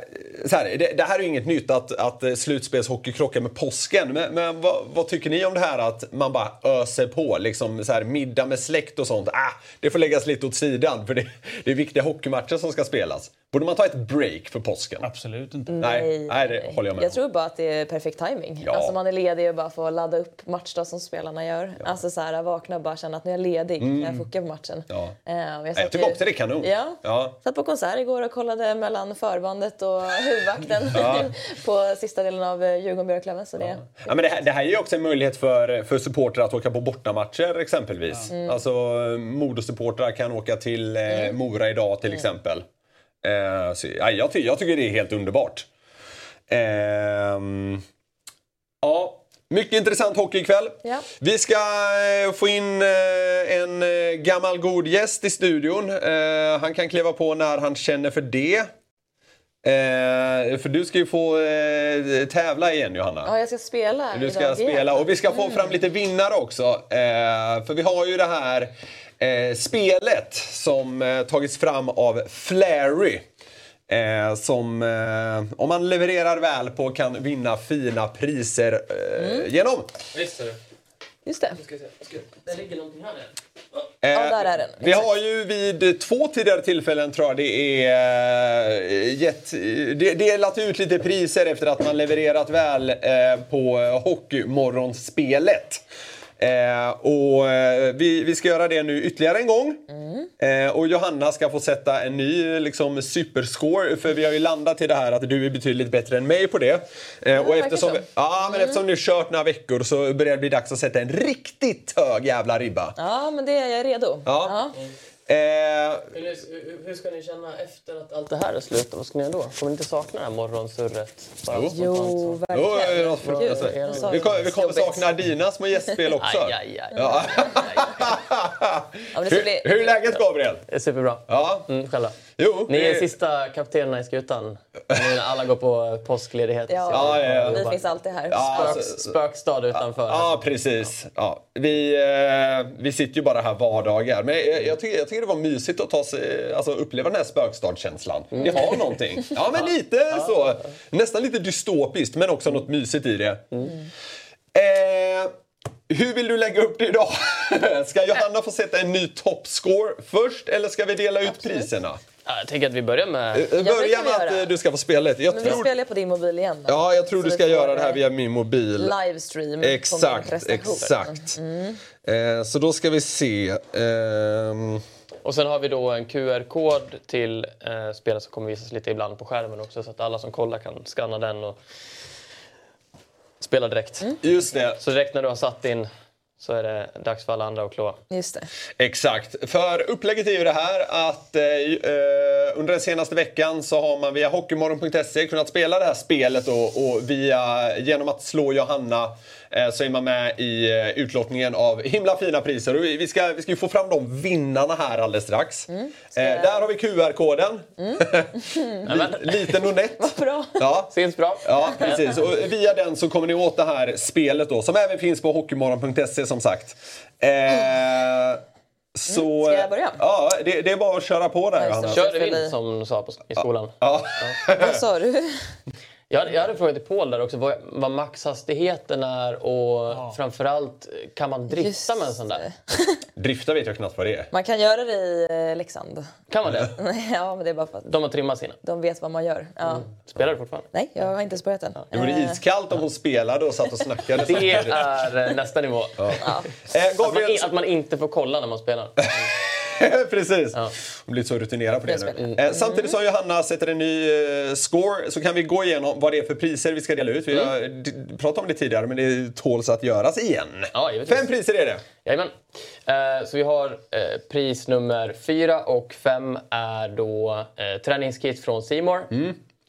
så här, det, det här är ju inget nytt att, att eh, slutspelshockey krockar med påsken. Men, men vad, vad tycker ni om det här att man bara öser på? Liksom så här, middag med släkt och sånt. Ah, det får läggas lite åt sidan för det, det är viktiga hockeymatcher som ska spelas. Borde man ta ett break för påsken? Absolut inte. Nej, nej, det håller jag med Jag om. tror bara att det är perfekt timing. Ja. Alltså man är ledig och bara får ladda upp matchdag som spelarna gör. Alltså så här, vakna och bara känna att nu är jag ledig. Kan jag fucka på matchen? Mm. Ja. Eh, och jag, Nej, jag tycker också det är kanon. Ja. Ja. Satt på konsert igår och kollade mellan förbandet och huvudvakten på sista delen av eh, Djurgården-Björklöven. Så det, Ja, men det, här, det här är ju också en möjlighet för, för supportrar att åka på bortamatcher exempelvis. Mm. Alltså Modosupportrar kan åka till eh, Mora idag till exempel. Eh, så, ja, jag, ty, jag tycker det är helt underbart. Ehm, ja, mycket intressant hockey ikväll. Ja. Vi ska eh, få in eh, en eh, gammal god gäst i studion. Eh, han kan kliva på när han känner för det. Eh, för du ska ju få eh, tävla igen Johanna. ja, jag ska spela Du ska idag spela och vi ska få fram lite vinnare också. Eh, för vi har ju det här eh, spelet som eh, tagits fram av Flary. Eh, som eh, om man levererar väl på kan vinna fina priser eh, genom. Visst är det. Just det. Ska vi se. Ska- Det ligger någonting här. Eh, Ja, där är den. Vi har ju vid två tidigare tillfällen tror jag det är eh, gett, det, delat ut lite priser efter att man levererat väl eh, på Hockeymorgonspelet. Eh, och eh, vi, vi ska göra det nu ytterligare en gång. Eh, och Johanna ska få sätta en ny liksom, superscore. För vi har ju landat i det här att du är betydligt bättre än mig på det. Eh, och eftersom, vi, ja, men eftersom ni har kört några veckor så börjar det bli dags att sätta en riktigt hög jävla ribba. Ja, men det är jag redo. Ja. Men hur, hur ska ni känna efter att allt det här är slut? Vad ska ni göra då? Kommer ni inte sakna det här morgonsurret? Jo. Jo, verkligen. Gud, nu sa vi, jag kommer, vi kommer sakna dina små gästspel också. Aj, aj, aj. Ja. Ska hur, hur är läget Gabriel? Det är superbra. Ja. Mm, själva. Jo, Ni är det- sista kaptenerna i skutan. Nu när alla går på påskledighet. Ja, Ja, ja, ja. vi finns alltid här. Ja, Spök, alltså- spökstad utanför. Ja, precis. Ja, vi, eh, vi sitter ju bara här vardagar. Men jag, jag, tycker, jag tycker det var mysigt att ta sig, alltså, uppleva den här spökstadskänslan. Det har någonting. Ja, men lite så. Nästan lite dystopiskt, men också något mysigt i det. Eh, hur vill du lägga upp det idag? Ska Johanna få sätta en ny toppscore först eller ska vi dela ut priserna? Ja, jag tänker att vi börjar med... Eh, det Börja vi med att göra. eh, du ska få spela lite. Jag Men vi tror, spelar på din mobil igen då. ja, jag tror Så du vi ska göra det här eh, via min mobil. Livestream på min Exakt, prestation. exakt. Eh, så då ska vi se. Ehm, Och sen har vi då en QR-kod till eh, spelet som kommer visas lite ibland på skärmen också så att alla som kollar kan scanna den och spela direkt. Mm. just det. Så direkt när du har satt din så är det dags för alla andra att klå. Just det. Exakt. För upplägget är ju det här att eh, eh, under den senaste veckan så har man via Hockeymorgon.se kunnat spela det här spelet och, och via, genom att slå Johanna så är man med i eh, utlottningen av himla fina priser. Och vi, vi, ska, vi ska ju få fram de vinnarna här alldeles strax. Mm. Eh, där har vi QR-koden. Li- Liten och nätt. Vad bra. Ja. Syns bra? Ja, precis. Och via den så kommer ni åt det här spelet då, som även finns på hockeymorgon.se som sagt. Eh, så, Mm, ska jag börja? Ja, det, det är bara att köra på där Ja, just Johanna. det. Kör Fyll i. vilt som du sa på, i skolan. Ja. Vad sa du? Jag, jag hade frågat till Paul där också vad, vad maxhastigheten är och framförallt kan man drifta med en sån där? Drifta vet jag knappt vad det är. Man kan göra det i eh, Leksand. Kan man det? ja, men det är bara för att De har trimmat sina. de vet vad man gör. Ja. Spelar du fortfarande? Nej, jag har inte börjat än. Det vore Eh, iskallt om hon spelade och satt och snackade. Det är eh, nästa nivå. Eh, Att, man, att man inte får kolla när man spelar. Precis. Hon blir så rutinerad på det Jag nu. Eh, samtidigt som Johanna sätter en ny eh, score så kan vi gå igenom vad det är för priser vi ska dela ut. Vi har d- pratat om det tidigare men det tåls att göras igen. Ja. Fem priser är det. Jajamän. Eh, så vi har pris nummer fyra och fem är då träningskit från Simor.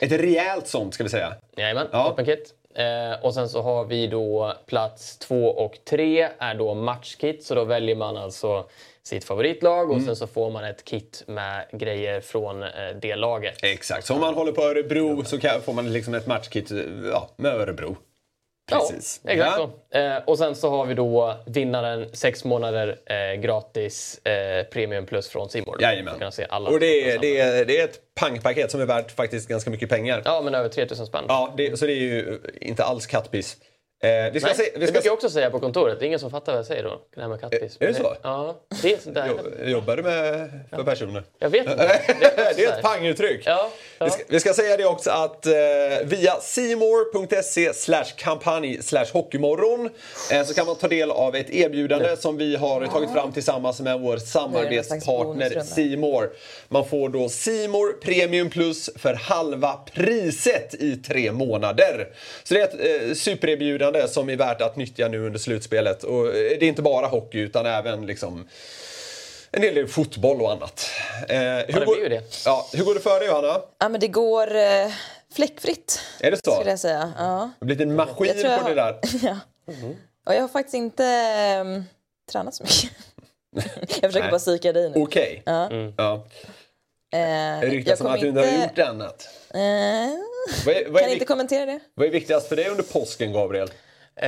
Ett rejält sånt ska vi säga. Jajamän, Ja. toppenkit. Eh, och sen så har vi då plats två och tre är då matchkit. Så då väljer man alltså sitt favoritlag och sen så får man ett kit med grejer från eh, det laget. Exakt, så om man håller på Örebro så kan, får man liksom ett matchkit ja, med Örebro. Precis. Ja, exakt Ja. Eh, och sen så har vi då vinnaren sex månader eh, gratis eh, Premium Plus från Simor. Jajamän. Man kan se alla Och det är, det, är, det är ett pangpaket som är värt faktiskt ganska mycket pengar. Ja, men över 3000 spänn. Ja, det, så det är ju inte alls kattpiss. Eh, vi ska Nej, se, vi det ska brukar jag också säga på kontoret. Det är ingen som fattar vad jag säger då. Det här med kattpiss. Är det så? Ja, det är jo- jobbar du med för personer? Jag vet inte. det är ett panguttryck. Ja, ja. Vi, ska, vi ska säga det också att eh, via simor.se kampanj slash hockeymorgon eh, så kan man ta del av ett erbjudande som vi har tagit fram tillsammans med vår samarbetspartner. Simor. Man får då Simor Premium Plus för halva priset i tre månader. Så det är ett eh, supererbjudande som är värt att nyttja nu under slutspelet. Och eh, det är inte bara hockey utan även liksom en del fotboll och annat. Eh, hur det går, blir ju det. Ja, hur går det för dig Johanna? Ja, men det går eh, fläckfritt, Är det så? skulle jag säga. Ja. Det har blivit en maskin Jag jag på det där. ja. Och jag har faktiskt inte eh, tränat så mycket. jag försöker Nej. bara psyka dig nu. Okej. Ja. Ja. Eh, Det ryktas som att du inte har gjort annat. Eh, Vad är, vad, kan är inte vik- kommentera det. vad är viktigast för dig under påsken, Gabriel? Eh,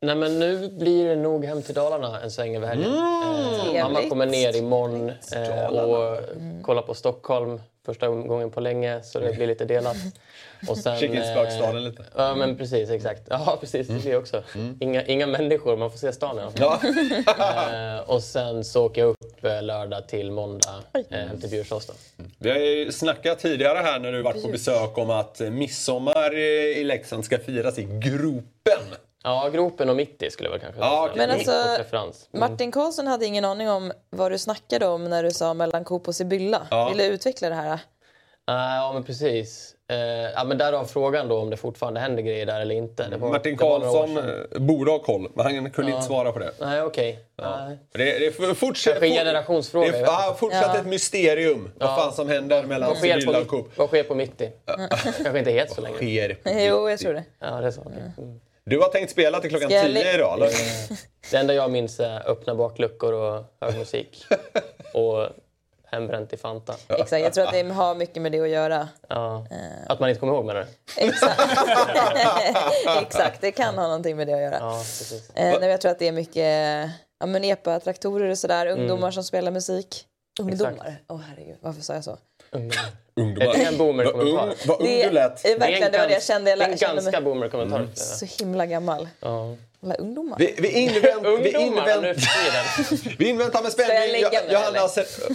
nej men nu blir det nog hem till Dalarna en sväng över helgen. Mm. Eh, mamma kommer ner imorgon eh, och kollar på Stockholm första gången på länge så det blir lite delat. Och sen, in eh, lite. Mm. Ja men precis, exakt. Ja precis, det blir också. Inga, inga människor, man får se stan i alla fall. Ja. Eh, och sen så åker jag upp eh, lördag till måndag eh, hem till Bjursås då. Vi har ju snackat tidigare här när du varit på besök om att midsommar i Leksand ska firas i gropen. Ja, gropen och mitti skulle jag väl kanske Ja, säga. okej. Men alltså- preferens. Martin Karlsson hade ingen aning om vad du snackade om när du sa mellan Coop och Sibylla. Ja. Vill du utveckla det här? Nej, ja men precis. Eh, ja, men därav frågan då om det fortfarande händer grejer där eller inte. Det var, Martin Karlsson eh, borde ha koll, men han kunde inte svara på det. Nej, okej. Nej. Det, det är fortsatt, Kanske en generationsfråga, Det är ja, fortsatt Ja. ett mysterium. Vad fan som händer mellan Sibylla och Coop. vad sker på mitti? Kanske inte helt så länge. Sker. Jo, jag tror det. Ja, det är så. Mm. Du har tänkt spela till klockan 10 le- idag, eller? Det enda jag minns är öppna bakluckor och hög musik. och hembränt i Fanta. Exakt, jag tror att det har mycket med det att göra. Ja. Att man inte kommer ihåg menar du? Exakt. Exakt, det kan ha någonting med det att göra. Ja, precis. Eh, nej, jag tror att det är mycket ja, men epa-traktorer och sådär. Ungdomar som spelar musik. Ungdomar? Åh herregud, varför sa jag så? Ungdomar. Det är en boomer-kommentar. Vad ung, Det du lät. är verkligen det var det jag kände. Jag Det är en ganska boomer-kommentar. så himla gammal. Ja. Alla ungdomar. Vi, vi, invänt, vi, invänt, vi inväntar med Ska jag spänning.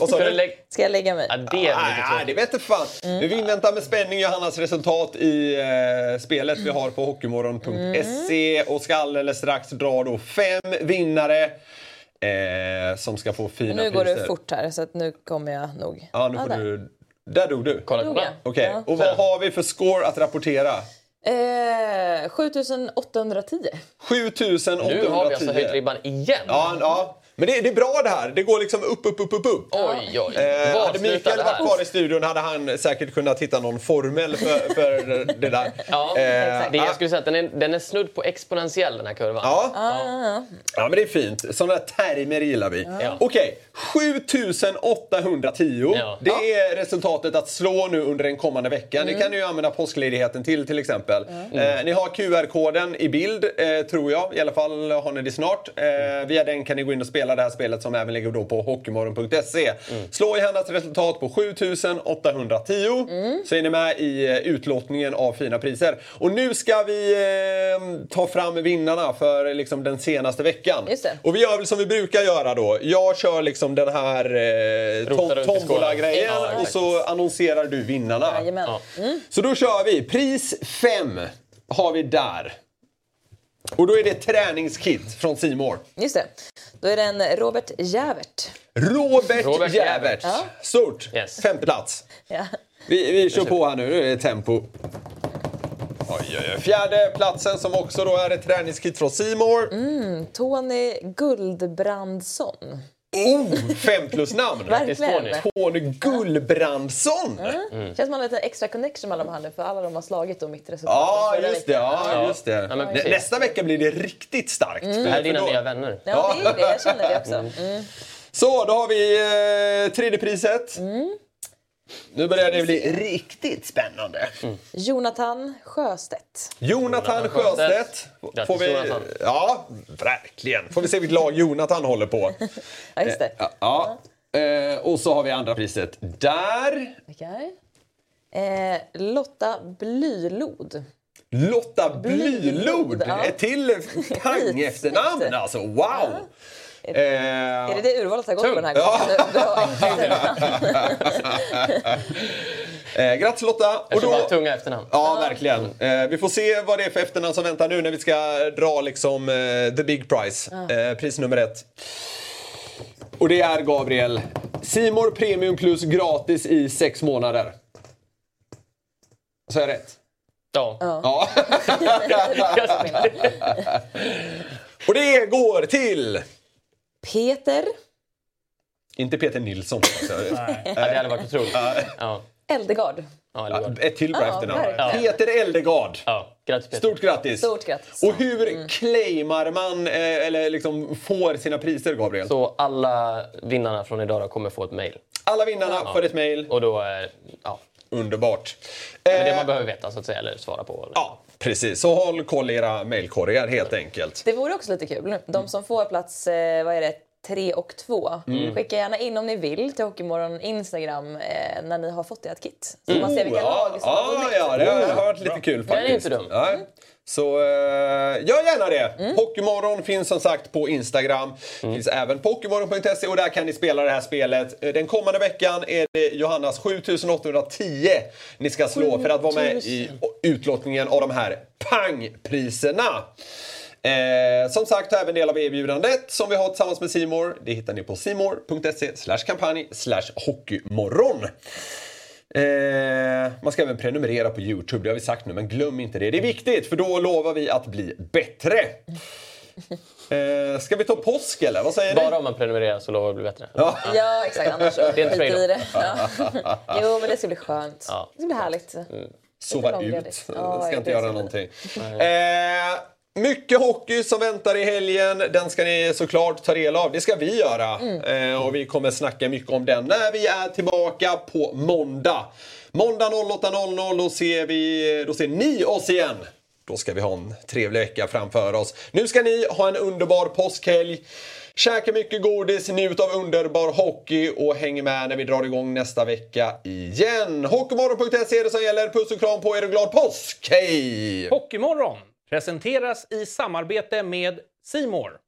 Ska du du? lägga... Ska jag lägga mig? Ja, det är Nej, tråkigt. det vet fan. Vi inväntar med spänning Johannas resultat i eh, spelet vi har på hockeymorgon.se och ska alldeles strax dra då fem vinnare eh, som ska få fina Nu går priser. det fort här så att nu kommer jag nog. Ja, nu får där. du... Där dog du. Kolla, kolla. jag? Okej, Ja. och vad har vi för score att rapportera? Eh, 7810. 7810. Nu har vi alltså höjt ribban igen. Ja, ja. Men det, det är bra det här. Det går liksom upp, upp, upp, upp, upp. Oj, oj. Eh, Var hade Mikael varit kvar i studion hade han säkert kunnat hitta någon formel för, för det där. Ja, Eh, det, jag skulle säga att den är, den är snudd på exponentiell den här kurvan. Ja. ja, men det är fint. Sådana där termer gillar vi. Ja. Okej, 7810. Ja. Det är resultatet att slå nu under den kommande veckan. Det kan ni ju använda påskledigheten till till exempel. Eh, ni har QR-koden i bild, eh, tror jag. I alla fall har ni det snart. Eh, via den kan ni gå in och spela det här spelet som även ligger då på hockeymorgon.se. Slå i hennes resultat på 7810 så är ni med i eh, utlottningen av fina priser. Och nu ska vi eh, ta fram vinnarna för liksom, den senaste veckan. Just det. Och vi gör väl som vi brukar göra då. Jag kör liksom den här eh, tom, tombola-grejen Ja, och så annonserar du vinnarna. Jajamän. Mm. Så då kör vi. Pris 5 har vi där. Och då är det träningskit från Simor. Just det. Då är det en Robert Jävert. Robert, Robert Jävert. Ja. Stort. Yes. Femte plats. Ja. Vi, vi kör på här nu. Nu är det tempo. Oj, oj, oj. Fjärde platsen som också då är ett träningskit från Simor. Tony Guldbrandsson. Oh, fem plus namn. Tony. Tony Gullbrandsson. Känns som man har lite extra connection mellan de här nu för alla de har slagit då mitt resultat. Ja, just det. Ja, just det. Ja, men Nä. Nästa vecka blir det riktigt starkt. Det här är dina nya vänner. Ja, det är det. Jag känner det också. Mm. Så, då har vi eh, tredje priset. Nu börjar det bli riktigt spännande. Jonathan Sjöstedt. Jonathan Sjöstedt. Får vi. Ja, verkligen. Får vi se vilket lag Jonathan håller på. Ja, just det. Ja, ja. Eh, och så har vi andra priset där. Eh, Lotta Blylod. Lotta Blylod. Blylod, ja. Ett till pang-efternamn alltså. Wow! Eh, Är det det urvalet har gått på den här gången? Eh, grattis Lotta! Och kör bara då, tunga efternamn. ja, verkligen. Eh, vi får se vad det är för efternamn som väntar nu när vi ska dra liksom eh, the big prize. Eh, pris nummer ett. Och det är Gabriel. Simor Premium Plus gratis i sex månader. Så är jag rätt? Ja. Ja. Och det går till... Peter Inte Peter Nilsson. alltså. Ja, det hade varit otroligt. Ja. Eldegard. Ja. Ett till bra Ja, efternamn. Peter Eldegard. ja. Grattis Peter. Stort grattis! Stort grattis. Och hur claimar man, eh, eller liksom får sina priser, Gabriel? Så alla vinnarna från idag kommer få ett mail. Alla vinnarna får ett mail. Och då är ja, Underbart. det är det Eh, man behöver veta så att säga, eller svara på. Ja, precis. Så håll koll i era mailkorgar helt enkelt. Det vore också lite kul. De som får plats, eh, vad är det, tre och två. Mm. Skicka gärna in om ni vill till Hockeymorgon Instagram eh, när ni har fått ert kit. Så man ser vilka Mm. ja, lag som har ja, vunnit. ja, det har varit lite kul Den är faktiskt. inte dum. Ja. Så eh, gör gärna det! Mm. Hockeymorgon finns som sagt på Instagram. Finns även på hockeymorgon.se och där kan ni spela det här spelet. Eh, Den kommande veckan är det Johannas 7810 ni ska slå för att vara med i utlottningen av de här pangpriserna. Eh, som sagt, även del av erbjudandet som vi har tillsammans med Simor. Det hittar ni på simor.se kampanj slash hockeymorgon. Eh, man ska även prenumerera på Youtube, det har vi sagt nu, men glöm inte det. Det är viktigt, för då lovar vi att bli bättre. Eh, ska vi ta påsk eller? Vad säger Bara ni? om man prenumererar så lovar det bli bättre. Ja, exakt. Annars så Det är en skiter vi i det. Ja. Jo, men det ska bli skönt. Ja. Det ska bli härligt. Sova långledigt. ut. Ja, ska inte göra någonting. Eh, mycket hockey som väntar i helgen. Den ska ni såklart ta del av. Det ska vi göra. Eh, och vi kommer snacka mycket om den när vi är tillbaka på måndag. Måndag 08.00 då ser, vi, då ser ni oss igen. Då ska vi ha en trevlig vecka framför oss. Nu ska ni ha en underbar påskhelg. Käka mycket godis, njut av underbar hockey och häng med när vi drar igång nästa vecka igen. Hockeymorgon.se är det som gäller. Puss och kram på er och glad påsk! Hej! Hockeymorgon presenteras i samarbete med Simor.